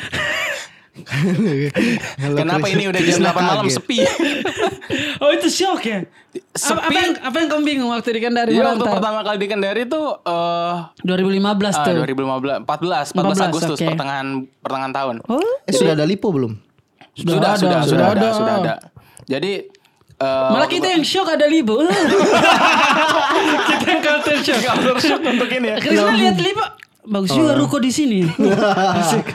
Speaker 1: Halo,
Speaker 3: Kenapa
Speaker 1: Chris.
Speaker 3: ini udah jam
Speaker 1: Krisna
Speaker 3: 8 malam
Speaker 1: kaget.
Speaker 3: sepi? *laughs*
Speaker 2: oh itu shock ya?
Speaker 3: Sepi.
Speaker 2: apa yang apa yang kamu bingung waktu di Kendari
Speaker 3: Iya waktu pertama kali di Kendari tuh eh
Speaker 2: 2015
Speaker 3: ah,
Speaker 2: tuh.
Speaker 3: 2015 14 14
Speaker 2: 14,
Speaker 3: Agustus
Speaker 2: oke.
Speaker 3: pertengahan pertengahan tahun.
Speaker 2: Oh,
Speaker 1: Eh sudah ada lipo belum?
Speaker 2: Sudah
Speaker 3: sudah,
Speaker 2: ada,
Speaker 3: sudah,
Speaker 2: sudah
Speaker 3: sudah ada,
Speaker 2: ada.
Speaker 3: sudah ada. Jadi eh,
Speaker 2: Malah kita yang shock ada Libo. *laughs* kita yang culture shock.
Speaker 3: culture shock untuk ini ya.
Speaker 2: Krisna lihat Libo. Bagus juga ruko di sini. *laughs* Asik.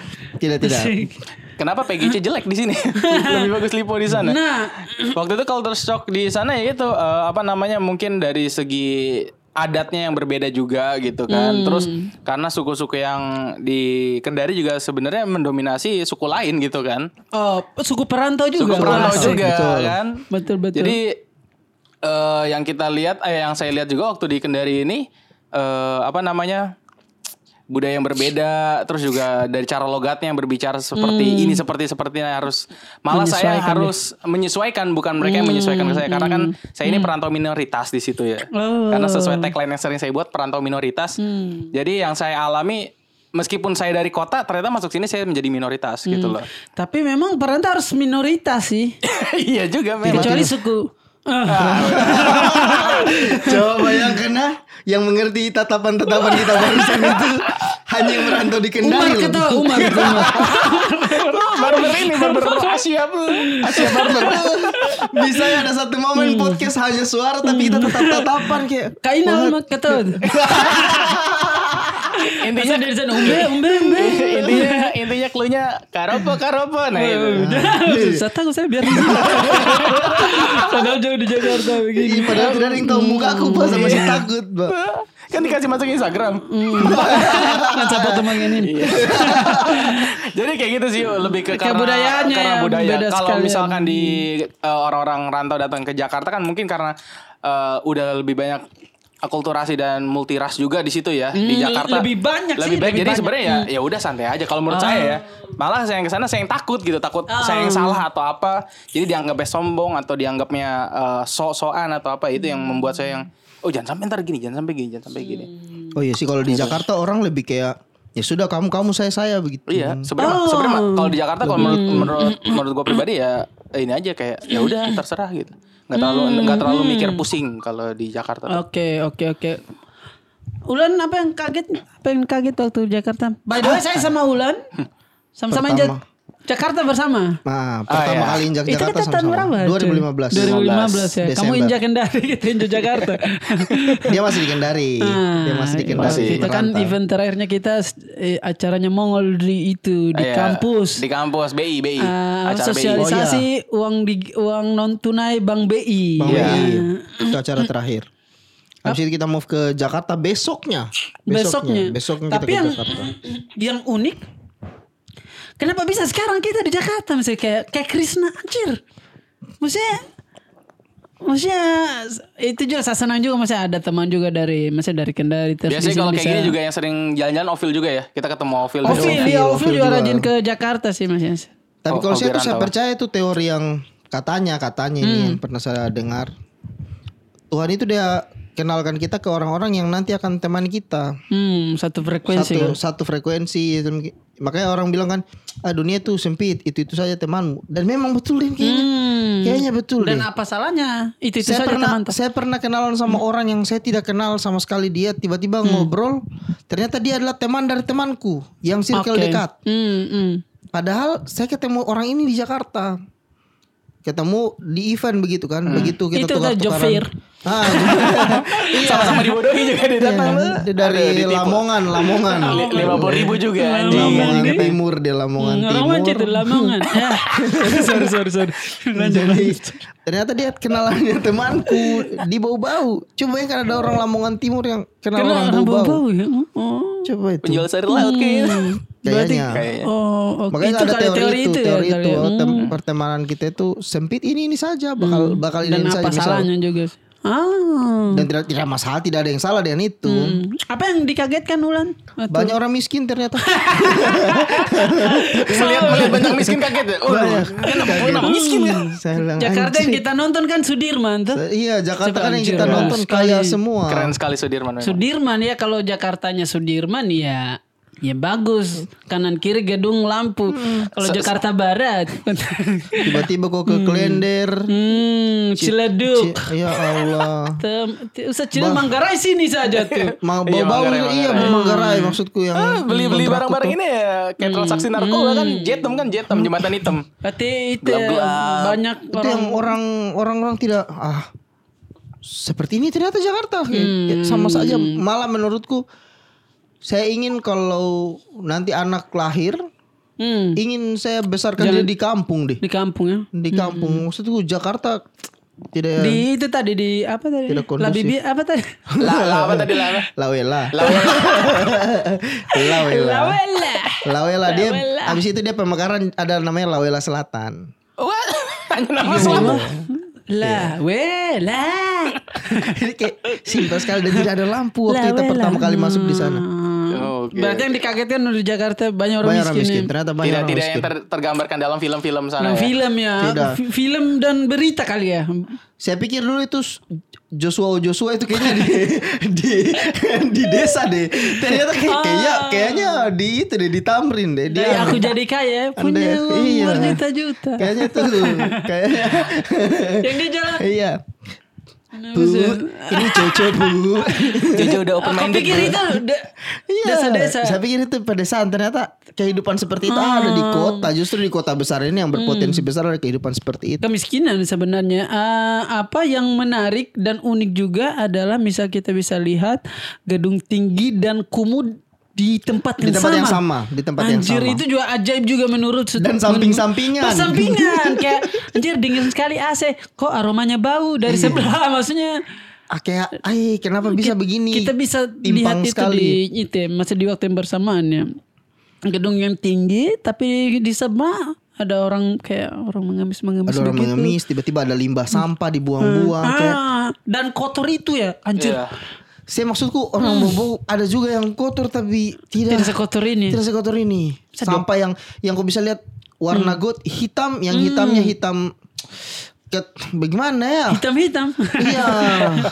Speaker 1: Tidak tidak.
Speaker 2: Asik.
Speaker 3: Kenapa PGC jelek di sini? *laughs* Lebih bagus Lipo di sana.
Speaker 2: Nah,
Speaker 3: Waktu itu culture shock di sana ya itu eh, apa namanya mungkin dari segi adatnya yang berbeda juga gitu kan. Terus karena suku-suku yang di Kendari juga sebenarnya mendominasi suku lain gitu kan.
Speaker 2: oh, suku perantau juga.
Speaker 3: Suku perantau
Speaker 2: Asik.
Speaker 3: juga kan.
Speaker 2: Betul betul.
Speaker 3: Jadi eh, yang kita lihat, eh, yang saya lihat juga waktu di Kendari ini eh, apa namanya budaya yang berbeda, terus juga dari cara logatnya yang berbicara seperti ini, seperti seperti ini harus malah saya
Speaker 2: Menyesuaikan
Speaker 3: harus menyesuaikan, bukan mereka yang menyesuaikan ke saya, karena kan saya ini perantau minoritas di situ ya,
Speaker 2: Oh.
Speaker 3: karena sesuai tagline yang sering saya buat perantau minoritas, jadi yang saya alami meskipun saya dari kota, ternyata masuk sini saya menjadi minoritas gitu loh.
Speaker 2: Tapi memang perantau harus minoritas sih. *laughs*
Speaker 3: iya juga memang.
Speaker 2: Kecuali suku. *laughs*
Speaker 1: Coba bayangkan ah, yang mengerti tatapan-tatapan kita barusan itu hanya yang merantau di
Speaker 2: Umar
Speaker 1: Kendari loh.
Speaker 2: kata Umar. *laughs* Umar.
Speaker 3: barber ini? Barber Asia Asia barber.
Speaker 1: Bisa ya ada satu momen podcast hanya suara tapi kita tetap tatapan kayak
Speaker 2: Kaina Umar kata. *laughs*
Speaker 3: intinya
Speaker 2: dari sana umbe umbe umbe.
Speaker 3: Intinya intinya cluenya karopo karopo. Nah itu.
Speaker 2: Saya tahu saya biar. Padahal jauh di Jakarta begini.
Speaker 1: Padahal tidak ada yang tahu muka aku sama masih takut pak.
Speaker 3: kan dikasih masuk Instagram.
Speaker 2: Kan siapa teman ini. *laughs*
Speaker 3: jadi kayak gitu sih lebih ke karena,
Speaker 2: Kebudayaannya
Speaker 3: karena budaya. kalau misalkan di eh, orang-orang rantau datang ke Jakarta kan mungkin karena eh, udah lebih banyak akulturasi dan multiras juga di situ ya di
Speaker 2: Hmm,
Speaker 3: Jakarta.
Speaker 2: lebih banyak sih,
Speaker 3: lebih baik.
Speaker 2: lebih
Speaker 3: jadi sebenarnya ya ya udah santai aja. Kalau menurut saya ya malah saya yang ke sana saya yang takut gitu takut saya yang salah atau apa. Jadi dianggapnya sombong atau dianggapnya eh, sok-sokan atau apa itu yang membuat saya yang oh jangan sampai ntar gini jangan sampai gini jangan sampai gini.
Speaker 1: Oh iya sih kalau di Jakarta orang lebih kayak ya sudah kamu kamu saya saya begitu.
Speaker 3: Iya, sebenarnya sebenarnya mah kalau di Jakarta kalau menurut menurut menurut gue pribadi ya ini aja kayak ya udah terserah gitu. Nggak terlalu nggak terlalu mikir pusing kalau di Jakarta.
Speaker 2: Oke oke oke. Ulan apa yang kaget? Apa yang kaget waktu Jakarta? By the way saya sama Ulan sama-sama. Jakarta bersama.
Speaker 1: Nah pertama
Speaker 3: iya.
Speaker 1: kali injak
Speaker 2: Itu
Speaker 1: Jakarta sama-sama.
Speaker 2: berapa?
Speaker 1: 2015.
Speaker 2: 2015 ya. Kamu
Speaker 1: Desember.
Speaker 2: injak Kendari, kita *laughs* injak Jakarta.
Speaker 1: Dia masih di Kendari. Dia masih di Kendari.
Speaker 3: Masih.
Speaker 2: Kita kan event terakhirnya kita eh, acaranya Mongol di itu di
Speaker 3: Iya,
Speaker 2: kampus.
Speaker 3: Di kampus BI BI.
Speaker 2: Eh,
Speaker 3: acara BI.
Speaker 2: sosialisasi uang di uang non tunai Bank BI.
Speaker 1: Bang
Speaker 3: Iya.
Speaker 1: Wei. Itu acara terakhir. Habis itu kita move ke Jakarta besoknya.
Speaker 2: Besoknya.
Speaker 1: Besoknya
Speaker 2: Tapi
Speaker 1: kita
Speaker 2: yang
Speaker 1: ke Jakarta.
Speaker 2: yang unik Kenapa bisa sekarang kita di Jakarta misalnya kayak kayak Krisna anjir. Maksudnya Maksudnya itu juga saya senang juga maksudnya ada teman juga dari maksudnya dari Kendari terus
Speaker 3: Biasanya
Speaker 2: di sini
Speaker 3: kalau kayak
Speaker 2: bisa-
Speaker 3: gini juga yang sering jalan-jalan Ovil juga ya. Kita ketemu Ovil. di
Speaker 2: Ovil,
Speaker 3: sana.
Speaker 2: ya
Speaker 1: Ovil,
Speaker 2: Ovil
Speaker 1: Ovil
Speaker 2: juga
Speaker 1: juga.
Speaker 2: rajin ke Jakarta sih maksudnya.
Speaker 1: Tapi
Speaker 3: Oh,
Speaker 1: kalau saya tuh saya percaya itu teori yang katanya katanya ini
Speaker 2: Hmm.
Speaker 1: yang pernah saya dengar. Tuhan itu dia kenalkan kita ke orang-orang yang nanti akan teman kita.
Speaker 2: Hmm, satu frekuensi
Speaker 1: Satu
Speaker 2: kan.
Speaker 1: satu frekuensi itu. Makanya orang bilang kan, ah dunia tuh sempit, itu itu saja temanmu. Dan memang betul deh kayaknya.
Speaker 2: Hmm.
Speaker 1: Kayaknya betul
Speaker 2: Dan
Speaker 1: deh.
Speaker 2: apa salahnya? Itu itu
Speaker 1: saya
Speaker 2: saja
Speaker 1: pernah
Speaker 2: teman.
Speaker 1: saya pernah kenalan sama orang yang saya tidak kenal sama sekali dia tiba-tiba ngobrol ternyata dia adalah teman dari temanku yang circle
Speaker 2: Oke.
Speaker 1: dekat
Speaker 2: Hmm, hmm.
Speaker 1: padahal saya ketemu orang ini di Jakarta ketemu di event begitu kan begitu kita
Speaker 2: Itu job fair.
Speaker 1: ah, *laughs* iya
Speaker 3: Sama-sama dibodohi juga dia datang.
Speaker 1: Dia dari Lamongan Lamongan
Speaker 3: Lima puluh ribu juga.
Speaker 1: Lamongan Timur dia Lamongan
Speaker 2: Ngelawan itu
Speaker 1: Timur
Speaker 2: Lamongan. Ya. *laughs* *laughs* sorry sorry sorry. Lanjut.
Speaker 1: Jadi ternyata dia kenalannya temanku di bau-bau. Coba ya kan ada orang Lamongan Timur yang kenal
Speaker 2: Kenal
Speaker 1: orang bau-bau.
Speaker 2: bau-bau ya. Oh.
Speaker 1: Coba itu.
Speaker 3: Penjual sayur laut kayaknya.
Speaker 2: Berarti
Speaker 1: Kayaknya.
Speaker 3: Kayaknya.
Speaker 2: oh, oke.
Speaker 1: Makanya
Speaker 2: itu
Speaker 1: ada teori,
Speaker 2: teori
Speaker 1: itu,
Speaker 2: itu,
Speaker 1: teori
Speaker 2: ya,
Speaker 1: itu.
Speaker 2: ya.
Speaker 1: oh, tem-
Speaker 2: Hmm.
Speaker 1: pertemanan kita itu sempit ini ini saja bakal bakal ini
Speaker 2: Dan
Speaker 1: ini
Speaker 2: apa
Speaker 1: saja misal.
Speaker 2: salahnya juga? Ah.
Speaker 1: Dan tidak tidak masalah tidak ada yang salah dengan itu.
Speaker 2: Hmm. Apa yang dikagetkan Ulan? Waktu-
Speaker 1: Banyak orang miskin ternyata. *laughs*
Speaker 3: Melihat melihat banyak miskin kaget ya. Oh, kenapa kenapa miskin kan?
Speaker 1: Saya bilang,
Speaker 2: Jakarta yang
Speaker 1: "Anjing."
Speaker 2: kita nonton kan Sudirman tuh.
Speaker 1: Iya, Jakarta kan yang kita nonton
Speaker 2: sekali.
Speaker 1: kaya semua.
Speaker 3: Keren sekali Sudirman. memang.
Speaker 2: Sudirman ya kalau Jakartanya Sudirman ya Ya bagus, kanan kiri gedung lampu. Kalau Jakarta Barat, *laughs*
Speaker 1: Tiba-tiba kok ke Klender.
Speaker 2: hmm, Ciledug.
Speaker 1: Ci- Ya Allah. *laughs*
Speaker 2: Usah Ciledug Manggarai sini saja *laughs* tuh.
Speaker 1: Mau
Speaker 3: Iya,
Speaker 1: bau-bau
Speaker 3: Manggarai,
Speaker 1: iya
Speaker 3: Manggarai.
Speaker 1: Manggarai maksudku yang
Speaker 3: Beli-beli
Speaker 1: kontrak
Speaker 3: barang-barang
Speaker 1: tuh.
Speaker 3: ini ya kayak transaksi narkoba kan jetem kan jetem jembatan hitam.
Speaker 2: Berarti itu ya,
Speaker 3: Gelap-gelap.
Speaker 2: banyak
Speaker 1: Itu
Speaker 2: orang
Speaker 1: yang orang orang-orang tidak ah seperti ini ternyata Jakarta Kayak- kayak sama saja malah menurutku saya ingin kalau nanti anak lahir
Speaker 2: hmm,
Speaker 1: ingin saya besarkan dia di kampung deh
Speaker 2: di kampung ya.
Speaker 1: di kampung maksudku Jakarta tidak
Speaker 2: Di itu tadi di apa tadi?
Speaker 1: Tidak kondusif.
Speaker 2: Labibi apa tadi? *laughs*
Speaker 3: Lah, lah apa tadi apa?
Speaker 1: lawela lawela
Speaker 2: Lawela.
Speaker 1: lawela dia
Speaker 2: Lawela.
Speaker 1: habis itu dia pemekaran ada namanya lawela selatan
Speaker 3: What? *laughs* Nama selama.
Speaker 2: Lah, wela. *laughs*
Speaker 1: Ini kayak simpel sekali dan tidak ada lampu waktu kita
Speaker 2: Lawela.
Speaker 1: pertama kali masuk di sana
Speaker 3: Oke.
Speaker 2: Berarti yang dikagetkan di Jakarta banyak orang
Speaker 1: banyak orang
Speaker 2: miskin.
Speaker 1: miskin
Speaker 2: ya.
Speaker 1: ternyata banyak
Speaker 3: Tidak
Speaker 1: orang
Speaker 3: tidak
Speaker 1: miskin
Speaker 3: yang ter- tergambarkan dalam film-film sana
Speaker 2: Nah,
Speaker 3: ya.
Speaker 2: film ya,
Speaker 1: Tidak.
Speaker 2: Film dan berita kali ya.
Speaker 1: Saya pikir dulu itu Joshua Joshua itu kayaknya di *laughs* di *laughs* di desa deh. Ternyata kayak, kayaknya kayaknya di itu deh di Tamrin deh.
Speaker 2: Dari
Speaker 1: Dia
Speaker 2: aku jadi kaya punya
Speaker 1: Anda-
Speaker 2: uang
Speaker 1: iya.
Speaker 2: berjuta-juta.
Speaker 1: kayaknya tuh kayaknya *laughs*
Speaker 2: Yang dia jalan.
Speaker 1: iya. Bu, ini cocok bu. *laughs*
Speaker 3: Jojo udah open
Speaker 2: Aku
Speaker 3: minded.
Speaker 2: pikir itu de-
Speaker 1: Iya.
Speaker 2: desa-desa.
Speaker 1: Saya pikir itu pedesaan ternyata kehidupan seperti itu ada di kota. Justru di kota besar ini yang berpotensi besar ada kehidupan seperti itu.
Speaker 2: kemiskinan sebenarnya Eh, apa yang menarik dan unik juga adalah misal kita bisa lihat gedung tinggi dan kumuh di tempat
Speaker 1: Di
Speaker 2: yang
Speaker 1: tempat
Speaker 2: sama.
Speaker 1: yang sama, di tempat yang
Speaker 2: anjir
Speaker 1: sama.
Speaker 2: itu juga ajaib juga menurut
Speaker 1: Dan samping-sampingan.
Speaker 2: Pas sampingan kayak anjir dingin sekali AC kok aromanya bau dari
Speaker 1: Iya.
Speaker 2: sebelah maksudnya
Speaker 1: Ah, kayak, ay, kenapa bisa begini?
Speaker 2: kita bisa
Speaker 1: Timpang
Speaker 2: lihat
Speaker 1: sekali.
Speaker 2: itu di itu ya, masih di waktu yang bersamaan ya gedung yang tinggi tapi di sebelah ada orang kayak orang mengemis mengemis
Speaker 1: Ada orang
Speaker 2: begitu.
Speaker 1: mengemis, tiba-tiba ada limbah sampah dibuang-buang. Kayak,
Speaker 2: Ah, dan kotor itu ya anjir
Speaker 3: Iya.
Speaker 1: Saya maksudku orang bobo ada juga yang kotor tapi tidak
Speaker 2: tidak sekotor ini.
Speaker 1: tidak sekotor ini. Sampah yang yang kau bisa lihat warna gold hitam, yang hitamnya hitam. Ke, bagaimana ya?
Speaker 2: hitam-hitam.
Speaker 1: Iya. *laughs*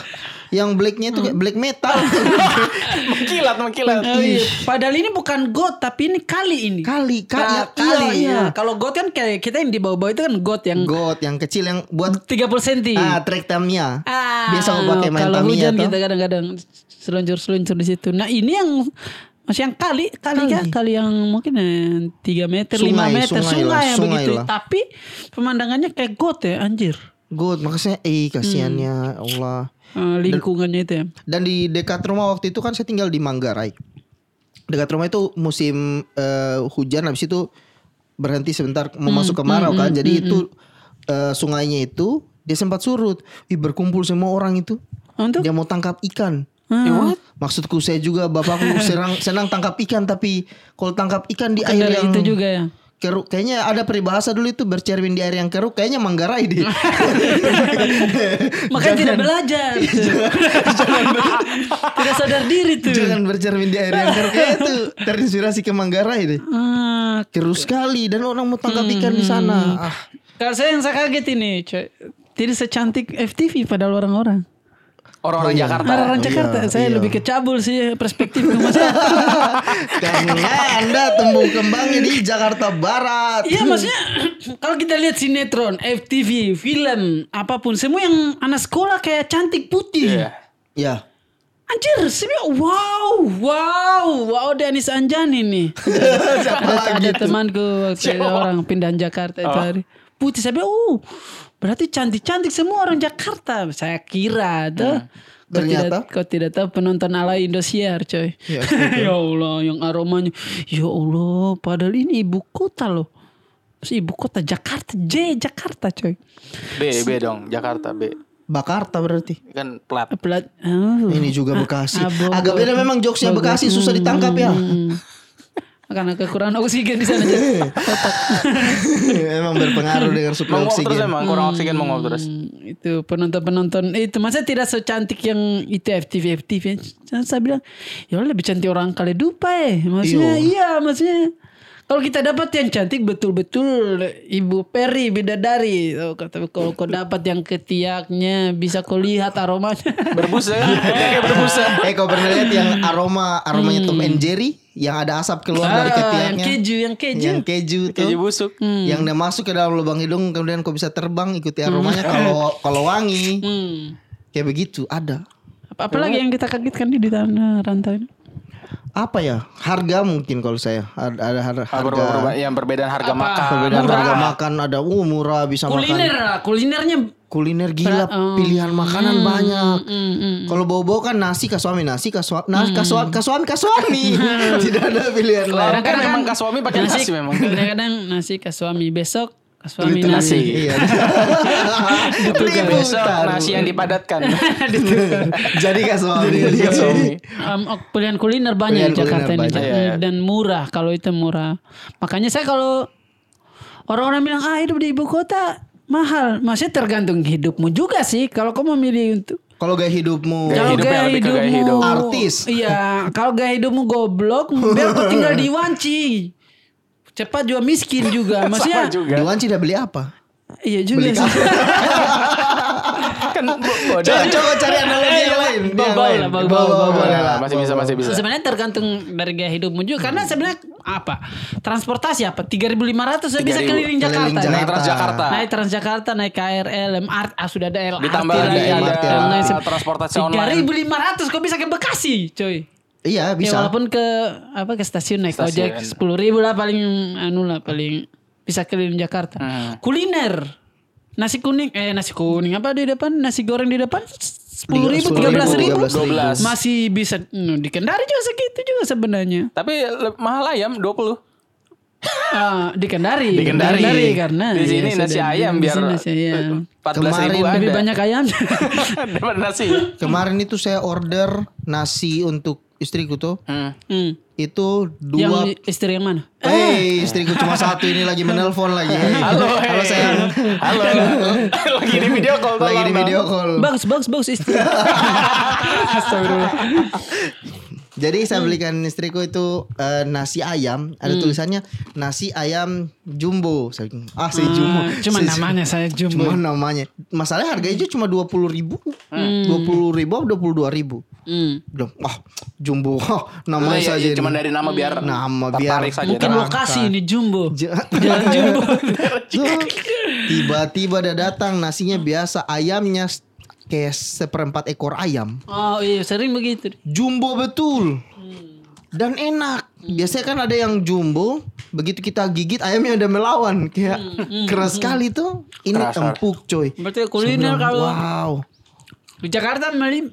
Speaker 1: Yang blacknya itu kayak black metal. *laughs*
Speaker 3: Mengkilat, mengkilat.
Speaker 2: Oh, iya. Padahal ini bukan got tapi ini kali ini.
Speaker 1: Kali, ka-
Speaker 2: Ka-
Speaker 1: ya,
Speaker 2: kali
Speaker 1: iya, iya.
Speaker 2: ya. Kalau got kan kayak kita yang di bawah-bawah itu kan got yang
Speaker 1: gold yang kecil yang buat
Speaker 2: 30 cm.
Speaker 1: ah trek Tamiya.
Speaker 2: Ah,
Speaker 1: Biasa kau pakai main
Speaker 2: Kalau hujan kita kadang-kadang seluncur-seluncur di situ. Nah, ini yang masih yang kali kali kan kali yang mungkin eh, 3 meter, 5
Speaker 1: Sungai,
Speaker 2: meter
Speaker 1: sungai
Speaker 2: sungai,
Speaker 1: lah,
Speaker 2: ya
Speaker 1: sungai
Speaker 2: begitu.
Speaker 1: lah.
Speaker 2: Tapi pemandangannya kayak got ya, anjir.
Speaker 1: Gold makanya eh kasihannya
Speaker 2: Hmm.
Speaker 1: ya Allah.
Speaker 2: Eh, lingkungannya itu ya.
Speaker 1: Dan di dekat rumah waktu itu kan saya tinggal di Manggarai. Dekat rumah itu musim eh, hujan habis itu berhenti sebentar mau masuk kemarau kan. Jadi itu eh, sungainya itu dia sempat surut. Ih berkumpul semua orang itu.
Speaker 2: Untuk
Speaker 1: Dia mau tangkap ikan.
Speaker 2: Ah.
Speaker 1: Maksudku saya juga bapakku *laughs* senang senang tangkap ikan tapi kalau tangkap ikan di air
Speaker 2: Kendala
Speaker 1: yang
Speaker 2: itu juga ya.
Speaker 1: Keruk kayaknya ada peribahasa dulu itu bercermin di air yang keruk kayaknya Manggarai deh. *laughs*
Speaker 2: Makanya tidak belajar. *laughs* *laughs* tidak sadar diri tuh.
Speaker 1: Jangan bercermin di air yang keruh kayak itu terinspirasi ke Manggarai deh.
Speaker 2: Ah,
Speaker 1: Keruh sekali dan orang mau tangkap ikan di sana. Ah,
Speaker 2: kalau saya yang saya kaget ini, coy. Tidak secantik FTV padahal orang-orang.
Speaker 3: Orang-orang Jakarta.
Speaker 2: Orang-orang Jakarta, saya
Speaker 1: iya.
Speaker 2: lebih kecabul sih perspektif ke
Speaker 1: karena *laughs* Anda tumbuh kembangnya di Jakarta Barat.
Speaker 2: Iya maksudnya kalau kita lihat sinetron, FTV, film, apa pun semua yang anak sekolah kayak cantik putih.
Speaker 3: Iya.
Speaker 1: Ya.
Speaker 2: Anjir, semua wow, wow, wow Danis Anjani nih. *laughs* ada, ada temanku waktu orang pindah Jakarta itu hari. Putih saya bilang, oh berarti cantik-cantik semua orang Jakarta. Saya kira tuh. Kau
Speaker 1: Ternyata?
Speaker 2: tidak, kau tidak tahu penonton ala Indosiar coy.
Speaker 1: Ya, *laughs*
Speaker 2: Ya, Allah yang aromanya. Ya Allah padahal ini ibu kota loh. Terus ibu kota Jakarta, J Jakarta coy.
Speaker 3: B, B dong, Jakarta B.
Speaker 1: Bakarta berarti.
Speaker 3: Kan plat.
Speaker 2: Pelat, oh.
Speaker 1: Ini juga Bekasi.
Speaker 2: ah, Bogor.
Speaker 1: Agak beda memang jokesnya Bekasi susah ditangkap ya.
Speaker 2: Hmm. Karena kekurangan oksigen di sana *laughs* jadi otak.
Speaker 1: memang berpengaruh dengan suplai
Speaker 3: Menguap terus
Speaker 1: oksigen.
Speaker 3: emang, kurang oksigen menguap terus.
Speaker 2: Hmm, itu penonton-penonton itu masa tidak secantik yang itu FTV FTV. Saya saya bilang, ya lebih cantik orang kali dupa eh. Maksudnya iya, maksudnya kalau kita dapat yang cantik betul-betul Ibu Peri bidadari. Oh, Tapi kalau kau dapat yang ketiaknya bisa kau lihat aromanya.
Speaker 3: Berbusa, kayak berbusa. *laughs*
Speaker 1: Eh kau pernah lihat yang aroma aromanya Tom and Jerry yang ada asap keluar
Speaker 2: Ah,
Speaker 1: dari
Speaker 2: yang
Speaker 1: ketiaknya.
Speaker 2: keju, yang keju.
Speaker 1: Yang keju tuh.
Speaker 3: Keju busuk.
Speaker 1: Yang dia masuk ke dalam lubang hidung kemudian kau bisa terbang ikuti aromanya kalau *laughs* kalau wangi.
Speaker 2: Hmm.
Speaker 1: Kayak begitu ada.
Speaker 2: Apa apalagi yang kita kagetkan nih di tanah rantau ini?
Speaker 1: Apa ya? Harga mungkin kalau saya ada, ada har-
Speaker 3: Ah,
Speaker 1: harga.
Speaker 3: berubah- berubah- yang perbedaan harga
Speaker 2: Apa?
Speaker 3: makan.
Speaker 1: Perbedaan
Speaker 2: Murah.
Speaker 1: harga makan ada uh murah bisa
Speaker 2: Kuliner
Speaker 1: makan.
Speaker 2: lah, kulinernya
Speaker 1: Kuliner gila,
Speaker 2: Oh.
Speaker 1: pilihan makanan banyak.
Speaker 2: hmm, hmm.
Speaker 1: Kalau bawa-bawa kan nasi kasuami nasi kasuami nah, kasuami kasuami kasuami. *laughs* *laughs* Tidak ada pilihan lain.
Speaker 3: Sekarang kan memang kasuami pakai nasi memang.
Speaker 2: Kadang-kadang nasi ke suami besok ke suami
Speaker 1: Itu
Speaker 2: nasi.
Speaker 1: Iya. *laughs*
Speaker 3: Besok
Speaker 1: Liputan.
Speaker 3: nasi yang dipadatkan.
Speaker 1: Jadi kasuami.
Speaker 3: Jadi kasuami.
Speaker 2: Um, pilihan kuliner banyak
Speaker 1: Pilihan
Speaker 2: di Jakarta
Speaker 1: kuliner
Speaker 2: ini
Speaker 1: banyak.
Speaker 3: Iya.
Speaker 2: dan murah kalau itu murah. Makanya saya kalau orang-orang bilang ah hidup di ibu kota mahal, maksudnya tergantung hidupmu juga sih. Kalau kamu memilih untuk
Speaker 1: Kalau gaya hidupmu
Speaker 3: Gaya
Speaker 2: kalau gaya hidupmu
Speaker 3: hidup.
Speaker 1: Artis.
Speaker 2: Iya, kalau gaya hidupmu goblok, *laughs* biar kau tinggal di Wanci. Cepat juga miskin juga. *laughs* Maksudnya
Speaker 3: juga.
Speaker 1: di Wanci udah beli apa?
Speaker 2: Iya juga
Speaker 1: Beli
Speaker 2: sih. *laughs*
Speaker 3: Kan bodoh. *laughs*
Speaker 1: Coba coba cari analogi yang lain.
Speaker 2: Bau-
Speaker 1: Yang
Speaker 2: bau
Speaker 1: lain.
Speaker 2: lah, bau-
Speaker 1: Bau-
Speaker 2: bau-
Speaker 1: bau-
Speaker 2: bau-
Speaker 1: boleh lah.
Speaker 3: Masih bisa, masih bisa.
Speaker 2: Sebenarnya tergantung dari gaya hidupmu juga karena sebenarnya apa? Transportasi apa? 3.500 saya bisa
Speaker 3: 3.000.
Speaker 2: keliling Jakarta.
Speaker 3: Naik
Speaker 1: Jakarta.
Speaker 3: Transjakarta.
Speaker 2: Naik Transjakarta, naik KRL, MRT, ah sudah ada LRT
Speaker 3: Ditambah ada
Speaker 2: sebagainya.
Speaker 3: transportasi online.
Speaker 2: 3.500 kok bisa ke Bekasi, coy.
Speaker 1: Iya
Speaker 2: Ya,
Speaker 1: bisa.
Speaker 2: walaupun ke apa ke stasiun naik
Speaker 3: Stasiun.
Speaker 2: ojek sepuluh ribu lah paling anu lah paling bisa keliling Jakarta.
Speaker 3: Hmm.
Speaker 2: Kuliner nasi kuning eh nasi kuning apa di depan nasi goreng di depan sepuluh ribu
Speaker 1: 10.000,
Speaker 2: tiga belas ribu
Speaker 3: 12.
Speaker 2: masih bisa no, di Kendari juga segitu juga sebenarnya.
Speaker 3: Tapi mahal ayam 20.
Speaker 2: Ah, di Kendari.
Speaker 3: Di Kendari.
Speaker 2: karena
Speaker 3: Di sini
Speaker 2: ya,
Speaker 3: nasi
Speaker 2: sudah,
Speaker 3: ayam
Speaker 2: di
Speaker 3: biar
Speaker 2: sini nasi ayam.
Speaker 3: 14 ribu
Speaker 1: Kemarin
Speaker 3: ada.
Speaker 2: Lebih banyak ayam. *laughs*
Speaker 3: Dapat nasi.
Speaker 1: Kemarin itu saya order nasi untuk istriku tuh.
Speaker 3: Hmm.
Speaker 2: hmm.
Speaker 1: Itu
Speaker 2: Yang
Speaker 1: dua
Speaker 2: istri yang mana?
Speaker 1: Eh, istriku cuma satu ini lagi menelpon lagi. *laughs*
Speaker 3: Halo,
Speaker 1: Halo
Speaker 3: hey.
Speaker 1: sayang.
Speaker 3: Halo. *laughs* Lagi di video call
Speaker 1: Lagi di video call.
Speaker 2: Bagus, bagus, bagus istri. *laughs* Astagfirullah.
Speaker 1: Jadi saya belikan istriku itu eh, nasi ayam, ada
Speaker 2: Hmm.
Speaker 1: tulisannya nasi ayam jumbo. Saya bilang, ah saya jumbo.
Speaker 2: Ah, Cuma
Speaker 1: Saya-
Speaker 2: namanya saya jumbo.
Speaker 1: Cuma namanya. Masalahnya harganya cuma dua puluh ribu, dua puluh ribu, dua puluh dua ribu.
Speaker 2: Hmm.
Speaker 1: Bilang, wah jumbo, oh, *laughs* namanya
Speaker 3: ya,
Speaker 1: saja.
Speaker 3: ya, cuma
Speaker 1: ini."
Speaker 3: dari nama biar
Speaker 1: Nama biar
Speaker 3: saja.
Speaker 2: Mungkin
Speaker 1: Terangkat.
Speaker 2: lokasi ini jumbo.
Speaker 1: Ja- *laughs*
Speaker 2: Jalan *laughs* jumbo.
Speaker 1: Tiba-tiba dia datang nasinya biasa, ayamnya kayak seperempat ekor ayam.
Speaker 2: Oh iya sering begitu.
Speaker 1: Jumbo betul. Dan enak. Biasanya kan ada yang jumbo, begitu kita gigit ayamnya udah melawan, kayak keras sekali tuh. Ini
Speaker 3: Terasa.
Speaker 1: empuk coy.
Speaker 2: Berarti kuliner kalau
Speaker 1: wow.
Speaker 2: di Jakarta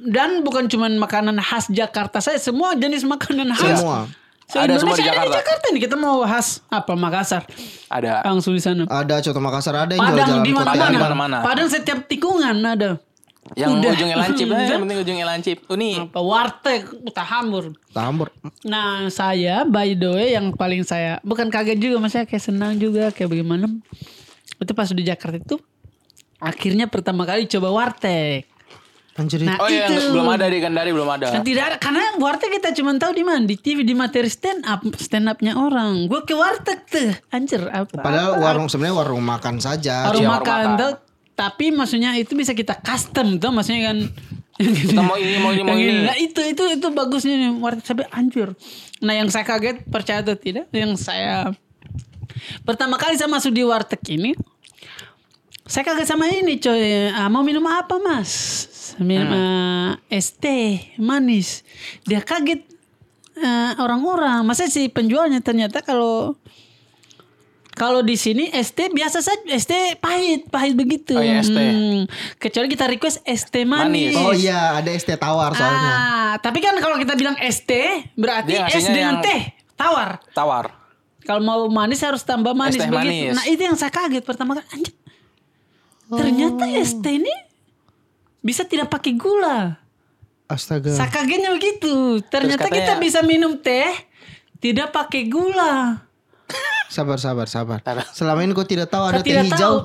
Speaker 2: dan bukan cuma makanan khas Jakarta saya semua jenis makanan khas.
Speaker 1: Semua.
Speaker 2: Se-
Speaker 3: Ada semua di
Speaker 2: Indonesia ada di
Speaker 3: Jakarta.
Speaker 2: Jakarta nih kita mau khas apa Makassar
Speaker 3: Ada.
Speaker 2: langsung di sana.
Speaker 1: Ada coto Makassar ada yang
Speaker 2: Padang
Speaker 1: jual
Speaker 2: di mana-mana. Padang setiap tikungan ada.
Speaker 3: Yang
Speaker 2: Udah.
Speaker 3: ujungnya lancip. *laughs* Yang penting ujungnya lancip. Nih.
Speaker 2: Apa warteg utahambur.
Speaker 1: Tambor.
Speaker 2: Nah saya by the way yang paling saya bukan kaget juga maksudnya kayak senang juga kayak bagaimana itu pas di Jakarta itu akhirnya pertama kali coba warteg.
Speaker 1: Anjir
Speaker 2: Nah
Speaker 3: Oh iya,
Speaker 2: itu
Speaker 3: belum ada di Kendari belum ada.
Speaker 2: Dan tidak ada karena warteg kita cuma tahu di mana di TV di materi stand up stand upnya orang. Gue ke warteg tuh anjir apa?
Speaker 1: Padahal warung sebenarnya warung makan saja.
Speaker 2: warung
Speaker 3: warung
Speaker 2: makan
Speaker 3: makan.
Speaker 2: Tapi maksudnya itu bisa kita custom tuh maksudnya kan
Speaker 3: Kita mau ini, mau ini, mau ini.
Speaker 2: Nah itu itu itu bagusnya nih warteg sampai anjir. Nah yang saya kaget percaya atau tidak, yang saya pertama kali saya masuk di warteg ini, saya kaget sama ini coy. Ah, mau minum apa mas? Minum ah, es teh manis. Dia kaget ah, orang-orang. Masa si penjualnya ternyata kalau kalau di sini teh biasa saja, teh pahit, pahit begitu.
Speaker 3: Oh iya, teh.
Speaker 2: Hmm, kecuali kita request es teh manis.
Speaker 3: Manis.
Speaker 1: Oh iya, ada teh tawar soalnya.
Speaker 2: Ah, tapi kan kalau kita bilang teh berarti
Speaker 3: ngasihnya
Speaker 2: dengan
Speaker 3: yang-
Speaker 2: teh tawar.
Speaker 3: Tawar.
Speaker 2: Kalau mau manis harus tambah manis
Speaker 3: teh
Speaker 2: begitu.
Speaker 3: manis.
Speaker 2: Nah, itu yang saya kaget pertama kali. Anjir. Ternyata es teh ini bisa tidak pakai gula.
Speaker 1: Astaga.
Speaker 2: Saya kagetnya begitu. Ternyata kita
Speaker 3: katanya-
Speaker 2: bisa minum teh tidak pakai gula.
Speaker 1: Sabar, sabar, sabar. Selama ini kau tidak tahu ada teh hijau.
Speaker 2: tahu.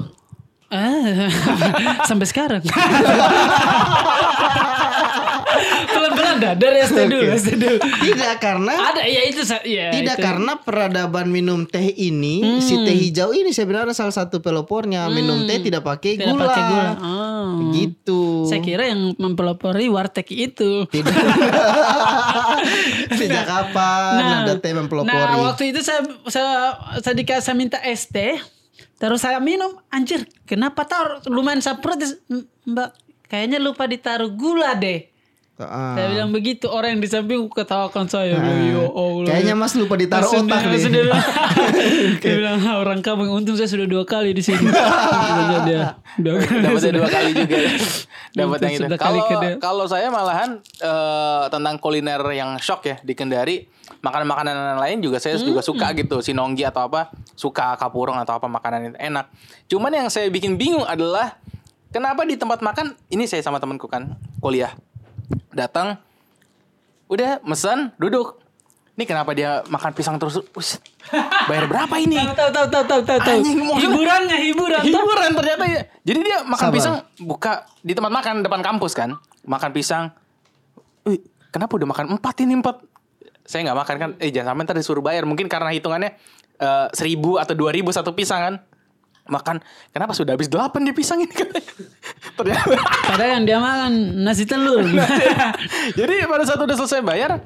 Speaker 2: Ah, *laughs* sampai sekarang. *laughs* ada dari SD *laughs* dulu, SD dulu.
Speaker 1: Tidak karena
Speaker 2: Ada ya itu ya.
Speaker 1: tidak
Speaker 2: itu.
Speaker 1: karena peradaban minum teh ini si teh hijau ini sebenarnya salah satu pelopornya minum teh tidak pakai
Speaker 2: tidak
Speaker 1: gula.
Speaker 2: pakai gula. Oh.
Speaker 1: Gitu.
Speaker 2: Saya kira yang mempelopori warteg itu.
Speaker 1: Tidak. *laughs* Sejak kapan ada teh mempelopori?
Speaker 2: Nah, waktu itu saya saya saya dikasih saya minta es teh. Terus saya minum, anjir, kenapa taruh lumayan saya protes, "M- Mbak, kayaknya lupa ditaruh gula deh.
Speaker 1: Ah.
Speaker 2: Saya bilang begitu, orang yang di samping ketawakan saya. Ya Allah.
Speaker 1: Kayaknya Mas lupa ditaruh
Speaker 2: Langsung
Speaker 1: otak
Speaker 2: dia-
Speaker 1: deh.
Speaker 2: langsung dia bilang, *laughs* dia bilang "Ah, orang kampung untung saya sudah dua kali di sini. *laughs* Dia, dia, dua kali.
Speaker 3: Dapatnya dua kali juga. *laughs* Dapat yang itu.
Speaker 2: Sudah kali
Speaker 3: Kalau kalau saya malahan eh, tentang kuliner yang shock ya di Kendari, makanan-makanan lain juga saya juga suka gitu, sinonggi atau apa, suka kapurung atau apa makanan itu enak. Cuman yang saya bikin bingung adalah kenapa di tempat makan ini saya sama temanku kan kuliah datang udah mesen duduk ini kenapa dia makan pisang terus Uset, bayar berapa ini
Speaker 2: Tahu tahu tahu tahu tahu tahu.
Speaker 3: Anjing, maksudnya-
Speaker 2: Hiburannya hiburan.
Speaker 3: hiburan ternyata ya. Jadi dia makan
Speaker 1: Sabar.
Speaker 3: pisang buka di tempat makan depan kampus kan. Makan pisang. Wih, kenapa udah makan empat ini empat? Saya nggak makan kan. Eh jangan sampai ntar disuruh bayar. Mungkin karena hitungannya eh, seribu atau dua ribu satu pisang kan. Makan. Kenapa sudah habis delapan di pisang ini? *laughs* ternyata.
Speaker 2: Padahal yang dia makan nasi telur. *laughs*
Speaker 3: Jadi pada saat udah selesai bayar,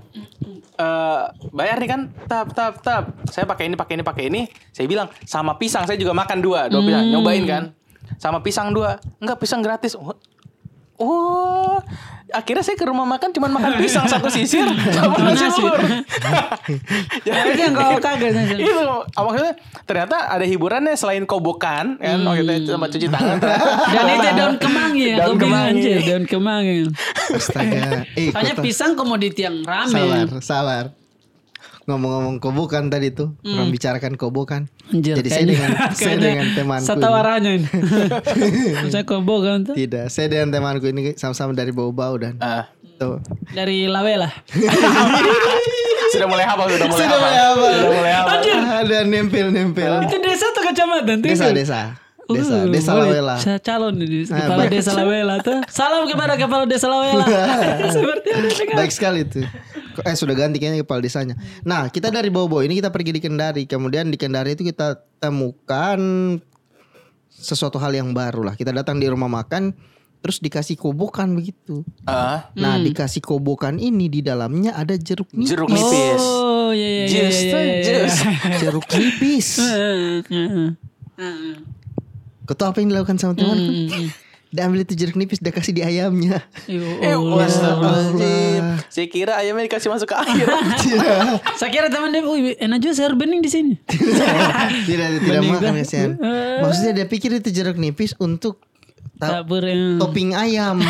Speaker 3: eh bayar nih kan, tap tap tap. Saya pakai ini, pakai ini, pakai ini. Saya bilang sama pisang saya juga makan dua, dua pisang. Nyobain kan, sama pisang dua. Enggak pisang gratis. Oh, oh. Akhirnya saya ke rumah makan cuman makan pisang satu sisir *laughs* sama nasi
Speaker 2: Nasi.
Speaker 3: telur. *laughs*
Speaker 2: Ya, itu yang kau kaget.
Speaker 3: itu ah, maksudnya ternyata ada hiburannya selain kobokan kan, oh kita sama cuci tangan.
Speaker 2: Dan itu daun kemangi ya.
Speaker 3: Daun kemangi.
Speaker 2: daun kemangi.
Speaker 1: Astaga. Eh,
Speaker 2: Soalnya pisang komoditi yang rame.
Speaker 1: Sabar, sabar. Ngomong-ngomong kobokan tadi tuh, orang bicarakan kobokan.
Speaker 2: Anjir,
Speaker 1: Jadi saya dengan *laughs* saya dengan temanku.
Speaker 2: Satu
Speaker 1: ini. *laughs*
Speaker 2: Saya kobo kan tuh.
Speaker 1: Tidak, saya dengan temanku ini sama-sama dari bau-bau dan
Speaker 3: Ah,
Speaker 1: tuh.
Speaker 2: Dari Lawela. *laughs*
Speaker 3: sudah mulai hafal, sudah mulai
Speaker 1: Sudah
Speaker 3: hafal.
Speaker 1: mulai hafal.
Speaker 3: Sudah mulai hafal.
Speaker 1: Ada nempel-nempel.
Speaker 2: Itu desa atau kecamatan? tuh?
Speaker 1: Desa, desa. Desa,
Speaker 2: Uh,
Speaker 1: desa. Lawela.
Speaker 2: Saya calon di
Speaker 1: Ah,
Speaker 2: kepala
Speaker 1: baik.
Speaker 2: desa Lawela tuh. Salam kepada kepala desa Lawela. Seperti.
Speaker 1: Baik sekali tuh. Eh sudah ganti kayaknya kepala desanya. Nah kita dari Bobo ini kita pergi di Kendari. Kemudian di Kendari itu kita temukan sesuatu hal yang baru lah. Kita datang di rumah makan, terus dikasih kobokan begitu.
Speaker 3: Ah,
Speaker 1: Nah dikasih kobokan ini di dalamnya ada jeruk nipis.
Speaker 3: jeruk nipis.
Speaker 2: Oh iya iya.
Speaker 3: Jus tuh,
Speaker 2: iya, iya.
Speaker 3: jus. *laughs*
Speaker 1: Jeruk nipis.
Speaker 2: Eh, eh, eh. Eh,
Speaker 1: Kau tahu apa yang dilakukan sama temanku?
Speaker 2: eh, eh.
Speaker 1: Dia ambil itu jeruk nipis, dia kasih di ayamnya.
Speaker 2: Ya
Speaker 3: Eh,
Speaker 2: Allah.
Speaker 3: Saya kira ayamnya dikasih masuk ke air. *laughs*
Speaker 2: Saya kira teman dia, "Wih, enak juga sayur bening di sini. *laughs*
Speaker 1: tidak tidak makan kasihan.
Speaker 2: Eh.
Speaker 1: Maksudnya dia pikir itu jeruk nipis untuk ta-
Speaker 2: Tabur yang *laughs*
Speaker 1: topping ayam.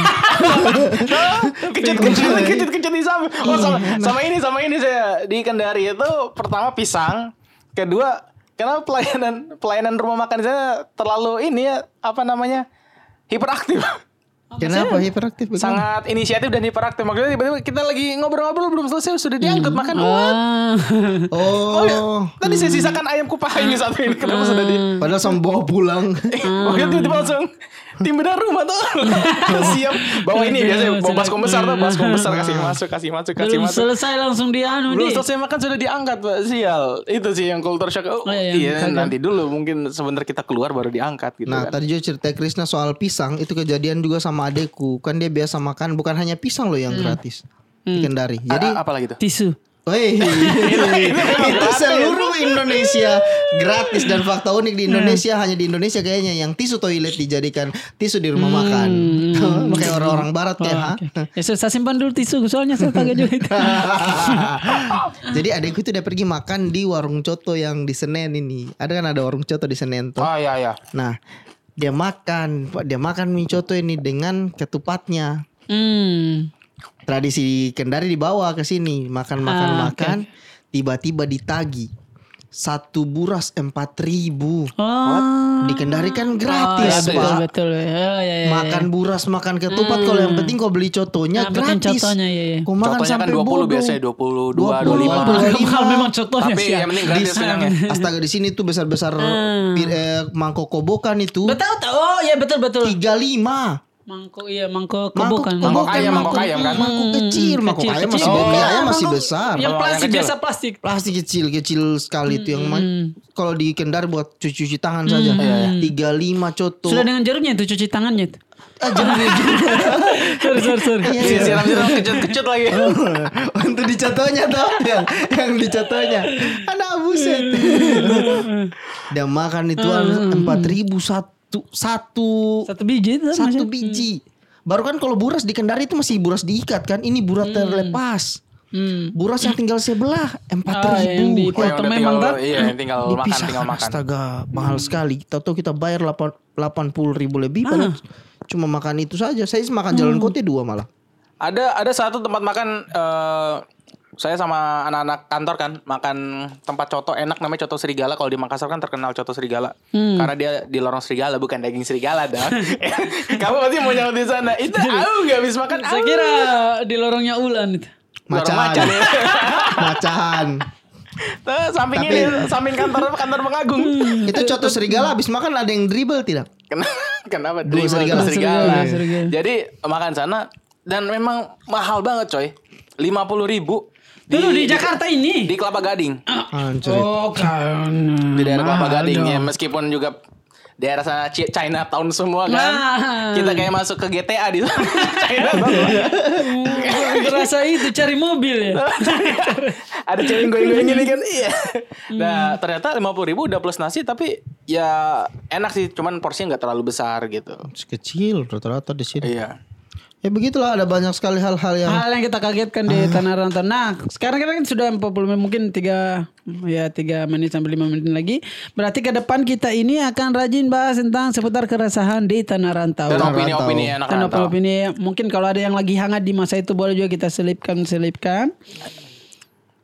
Speaker 3: kejut kejut kejut kejut di samping. Oh sama, sama ini sama ini saya di Kendari itu pertama pisang, kedua karena pelayanan pelayanan rumah makan saya terlalu ini ya apa namanya hiperaktif. *laughs*
Speaker 1: Kenapa hiperaktif begitu?
Speaker 3: Sangat inisiatif dan hiperaktif. Maksudnya tiba-tiba kita lagi ngobrol-ngobrol belum selesai sudah diangkat makan. What?
Speaker 2: Ah. *laughs*
Speaker 3: Oh, ya.
Speaker 1: Oh,
Speaker 3: Tadi saya sisakan ayam kupaha ini satu ini kenapa sudah di
Speaker 1: padahal sama bawa pulang. *laughs*
Speaker 3: Makanya tiba-tiba langsung tim benar rumah tuh *laughs* siap. Bawa ini biasanya bawa baskom besar tuh baskom besar kasih *laughs* masuk kasih masuk kasih
Speaker 2: Belum
Speaker 3: masuk.
Speaker 2: selesai langsung dianu
Speaker 3: belum
Speaker 2: di.
Speaker 3: selesai makan sudah diangkat pak sial. Itu sih yang culture shock. Oh,
Speaker 2: Oh, iya,
Speaker 3: iya nanti dulu mungkin sebentar kita keluar baru diangkat gitu
Speaker 1: Nah
Speaker 3: kan.
Speaker 1: tadi juga cerita Krisna soal pisang itu kejadian juga sama adekku. Kan dia biasa makan bukan hanya pisang loh yang gratis. Di Kendari. Jadi
Speaker 3: A- apa lagi tuh?
Speaker 2: Tisu.
Speaker 1: Wih, *laughs* itu seluruh Indonesia gratis dan fakta unik di Indonesia hanya di Indonesia kayaknya yang tisu toilet dijadikan tisu di rumah makan. *laughs* Makanya orang-orang barat kayak ha?
Speaker 2: Ya sudah saya simpan dulu tisu soalnya saya pakai juga itu. *laughs*
Speaker 1: Jadi adekku itu udah pergi makan di warung coto yang di Senen ini. Ada kan ada warung coto di Senen tuh.
Speaker 3: oh iya iya
Speaker 1: Nah, dia makan, dia makan mie coto ini dengan ketupatnya.
Speaker 2: Hmm.
Speaker 1: Tradisi Kendari dibawa ke sini, makan makan
Speaker 2: Ah,
Speaker 1: makan, tiba-tiba ditagi satu buras empat ribu.
Speaker 2: Oh.
Speaker 1: Di Kendari
Speaker 2: Oh,
Speaker 1: kan
Speaker 2: ya,
Speaker 1: gratis,
Speaker 2: betul
Speaker 1: pak.
Speaker 2: betul. Oh, ya, ya, ya.
Speaker 1: Makan buras, makan ketupat. Kalau yang penting kau beli cotonya
Speaker 2: Nah,
Speaker 1: gratis.
Speaker 2: cotonya, iya, iya.
Speaker 1: Kau makan
Speaker 3: contohnya kan
Speaker 1: sampai
Speaker 3: 20
Speaker 1: bodoh.
Speaker 3: biasanya 22
Speaker 1: 20,
Speaker 3: 25
Speaker 2: Mahal memang contohnya
Speaker 3: tapi
Speaker 2: sih. ya.
Speaker 3: yang penting gratis kenyangnya
Speaker 1: Astaga di sini tuh besar-besar
Speaker 2: Hmm.
Speaker 1: eh, mangkok kobokan itu
Speaker 2: Betul tahu. Oh ya betul betul.
Speaker 1: 35.
Speaker 2: Mangkok iya mangkok
Speaker 1: Mangkok,
Speaker 2: bukan.
Speaker 3: Mangkok ayam, mangkok ayam kan?
Speaker 1: Mangkok kecil, mangkok
Speaker 2: kecil,
Speaker 1: ayam
Speaker 2: kecil.
Speaker 1: masih
Speaker 2: Oh,
Speaker 1: ayam masih besar.
Speaker 2: Yang
Speaker 3: Oh,
Speaker 2: plastik biasa plastik.
Speaker 1: Plastik kecil kecil sekali itu yang ma- kalau di Kendari buat cuci-cuci tangan saja. Tiga lima coto.
Speaker 2: Sudah dengan jarumnya itu cuci tangannya itu. *laughs* sorry sorry sorry.
Speaker 1: Iya,
Speaker 3: Siram-siram kecut-kecut lagi.
Speaker 1: Untuk dicontohnya tuh yang yang dicontohnya. Ada buset. Dan makan itu empat ribu satu satu
Speaker 2: Satu biji itu
Speaker 1: satu
Speaker 2: masih.
Speaker 1: biji. Baru kan kalau buras di Kendari itu masih buras diikat kan. Ini buras terlepas.
Speaker 2: Hmm.
Speaker 1: Buras yang tinggal sebelah empat
Speaker 2: Ah, yang
Speaker 1: ribu.
Speaker 2: di-
Speaker 3: Oh, yang
Speaker 2: memang,
Speaker 3: tinggal,
Speaker 2: kan?
Speaker 3: iya, yang tinggal makan,
Speaker 1: dipisahkan
Speaker 3: tinggal makan.
Speaker 1: astaga mahal sekali tahu kita bayar delapan puluh ribu lebih
Speaker 2: Ah.
Speaker 1: padahal cuma makan itu saja saya makan jalan
Speaker 2: Hmm.
Speaker 1: kote dua malah
Speaker 3: Ada ada satu tempat makan eh, saya sama anak-anak kantor kan makan tempat coto enak namanya coto serigala kalau di Makassar kan terkenal coto serigala
Speaker 2: Hmm.
Speaker 3: karena dia di lorong serigala bukan daging serigala dong *laughs* *laughs* kamu pasti mau nyaut di sana itu aku nggak habis makan
Speaker 2: Saya
Speaker 3: au.
Speaker 2: kira di lorongnya Ulan itu.
Speaker 1: Macan
Speaker 3: macan ya. *laughs*
Speaker 1: macan
Speaker 3: Tuh, samping
Speaker 1: Tapi-
Speaker 3: ini samping kantor kantor pengagung
Speaker 1: itu coto serigala habis makan ada yang dribble tidak
Speaker 3: Kenapa? Kenapa? Dribble,
Speaker 1: serigala.
Speaker 3: serigala.
Speaker 2: Serigala, serigala.
Speaker 3: Jadi makan sana dan memang mahal banget coy. Lima puluh ribu.
Speaker 2: Dulu di Jakarta ini.
Speaker 3: Di Kelapa Gading.
Speaker 1: Hancur.
Speaker 2: Oh kan.
Speaker 3: Di daerah Kelapa
Speaker 2: Mahal
Speaker 3: Gading
Speaker 2: dong.
Speaker 3: ya meskipun juga daerah sana China tahun semua kan.
Speaker 2: Nah.
Speaker 3: Kita kayak masuk ke GTA di sana. *laughs* China
Speaker 2: Berasa itu cari mobil ya. *laughs*
Speaker 3: Ada cewek goyang-goyang gini kan. Iya. Nah, ternyata lima puluh ribu udah plus nasi tapi ya enak sih, cuman porsinya nggak terlalu besar gitu.
Speaker 1: kecil rata-rata di sini
Speaker 3: Iya.
Speaker 1: Ya begitulah ada banyak sekali hal-hal yang
Speaker 2: Hal yang kita kagetkan di tanah rantau. Nah, sekarang kita kan sudah 40 menit, mungkin tiga ya tiga menit sampai lima menit lagi. Berarti ke depan kita ini akan rajin bahas tentang seputar keresahan di tanah rantau.
Speaker 3: Dan opini-opini anak
Speaker 2: Dan
Speaker 3: rantau.
Speaker 2: opini mungkin kalau ada yang lagi hangat di masa itu boleh juga kita selipkan selipkan.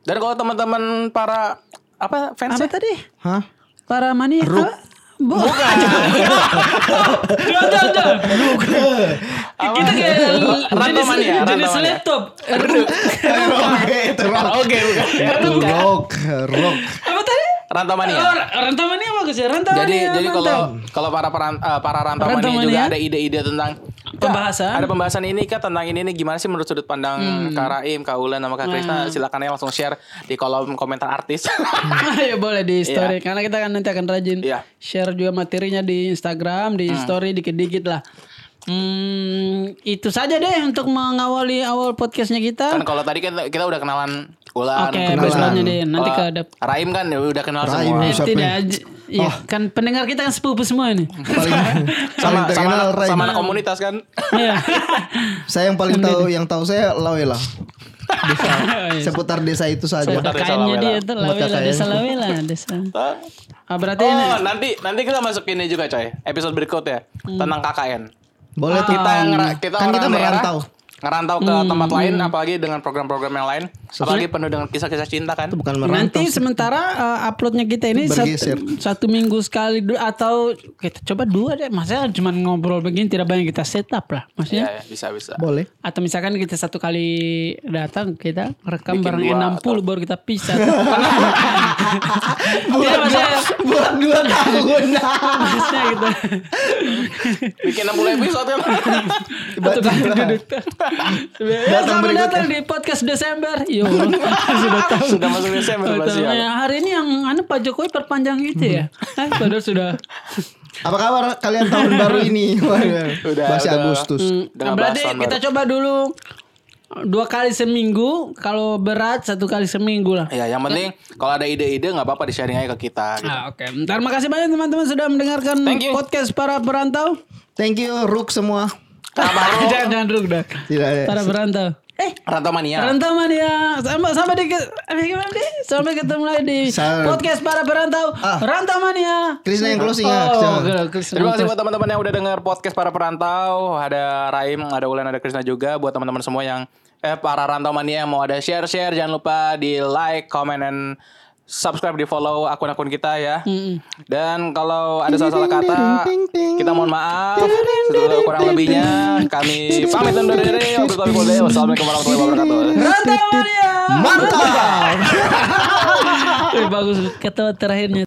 Speaker 3: Dan kalau teman-teman para apa fans
Speaker 2: Apa tadi?
Speaker 1: hah
Speaker 2: Para mania? Apa? Bukan. Jangan, jangan, jangan. Kita kayak jenis,
Speaker 3: mania,
Speaker 2: jenis laptop.
Speaker 1: Oke, itu rock.
Speaker 3: Oke, bukan.
Speaker 1: Rock, rock.
Speaker 2: Apa tadi?
Speaker 3: Rantau mania.
Speaker 2: Oh, rantau mania bagus ya. Rantau
Speaker 3: Jadi jadi kalau kalau para peran, eh, para rantau
Speaker 2: Rantau
Speaker 3: mania juga ada ide-ide tentang
Speaker 2: Pembahasan.
Speaker 3: Ada pembahasan ini kak tentang ini nih gimana sih menurut sudut pandang Kak Raim, Kak Ulan sama Kak Krisna silakan aja langsung share di kolom komentar artis. *laughs*
Speaker 2: ya boleh di story karena kita kan nanti akan rajin
Speaker 3: Iya.
Speaker 2: share juga materinya di Instagram di story dikit-dikit lah. Hmm, itu saja deh untuk mengawali awal podcastnya kita.
Speaker 3: kan kalau tadi kan kita udah kenalan Ulan,
Speaker 2: Oke,
Speaker 3: kenalan
Speaker 2: backgroundnya deh. Nanti
Speaker 3: Wah,
Speaker 2: ke dep-
Speaker 3: Raim kan ya udah kenal
Speaker 1: Raim,
Speaker 3: semua.
Speaker 2: Eh,
Speaker 1: siapa
Speaker 2: tidak, j- iya kan pendengar kita kan sepupu semua ini.
Speaker 1: Paling
Speaker 3: Sama *laughs*
Speaker 1: paling
Speaker 3: sama
Speaker 1: Ray.
Speaker 3: sama anak komunitas kan.
Speaker 2: Iya. *laughs*
Speaker 1: Saya yang paling tahu yang tahu saya Lawela. Desa. *laughs* Seputar desa itu saja.
Speaker 3: Seputar Lawela.
Speaker 2: dia tuh
Speaker 1: Buat
Speaker 2: Lawela, desa Lawela, desa. Ah, berarti ini
Speaker 3: Oh, nanti nanti kita masukin ini juga coy. Episode berikutnya
Speaker 2: Hmm.
Speaker 3: tentang KKN.
Speaker 1: Boleh tuh.
Speaker 3: kita kita
Speaker 1: kan kita merantau.
Speaker 3: Ngerantau ke
Speaker 2: Hmm,
Speaker 3: tempat lain apalagi dengan program-program yang lain apalagi penuh dengan kisah-kisah cinta kan
Speaker 1: Itu bukan merantau.
Speaker 2: Nanti sementara uh, uploadnya kita ini
Speaker 1: Bergeser.
Speaker 2: satu, satu minggu sekali atau kita coba dua deh. Maksudnya cuma ngobrol begini tidak banyak kita setup lah. Maksudnya
Speaker 3: ya, ya, bisa bisa
Speaker 1: Boleh.
Speaker 2: atau misalkan kita satu kali datang kita rekam
Speaker 3: Bikin
Speaker 2: bareng
Speaker 3: dua
Speaker 2: 60 baru kita pisah. *laughs*
Speaker 1: Buat
Speaker 2: Iya,
Speaker 1: dua,
Speaker 2: maksudnya
Speaker 1: buat dua tahun.
Speaker 2: harusnya gitu.
Speaker 3: bikin 60 episode kan
Speaker 1: Datang
Speaker 2: selamat
Speaker 1: berikutnya.
Speaker 2: datang di podcast Desember. Yo, *laughs* sudah tahu.
Speaker 3: sudah masuk Desember pasti
Speaker 2: tahu.
Speaker 3: ya.
Speaker 2: Ya, hari ini yang anu Pak Jokowi perpanjang itu ya. Eh, padahal sudah
Speaker 1: Apa kabar kalian tahun baru ini? *laughs* Waduh,
Speaker 3: Udah,
Speaker 1: Masih
Speaker 3: udah.
Speaker 1: Agustus.
Speaker 3: Nggak
Speaker 2: berarti kita
Speaker 3: baru.
Speaker 2: coba dulu dua kali seminggu. Kalau berat satu kali seminggu lah.
Speaker 3: ya yang penting kalau ada ide-ide nggak apa-apa di sharing aja ke kita gitu.
Speaker 2: Ah, Oke, terima kasih banyak teman-teman sudah mendengarkan podcast para perantau.
Speaker 1: Thank you Ruk semua.
Speaker 3: Kenapa *laughs*
Speaker 2: jangan jangan ruk dah.
Speaker 1: Tidak ada.
Speaker 2: Para perantau. Eh,
Speaker 3: Rantau mania
Speaker 2: Perantau mania sampai sampai di eh, gimana deh? Sampai ketemu lagi di
Speaker 1: Sa-
Speaker 2: podcast para perantau.
Speaker 1: Ah.
Speaker 2: Rantau mania.
Speaker 1: Krisna yang closing ya.
Speaker 2: Oh, oke,
Speaker 3: Terima kasih buat teman-teman yang udah denger podcast para perantau. Ada Raim, ada Ulan, ada Krisna juga. Buat teman-teman semua yang eh para rantau mania yang mau ada share-share, jangan lupa di like, comment, and subscribe, di follow akun-akun kita ya. Dan kalau ada salah-salah kata, kita mohon maaf. Setelah kurang lebihnya, kami pamit undur diri. Wassalamualaikum warahmatullahi wabarakatuh.
Speaker 2: Rantau.
Speaker 1: Mantap. *laughs*
Speaker 2: Bagus kata terakhirnya.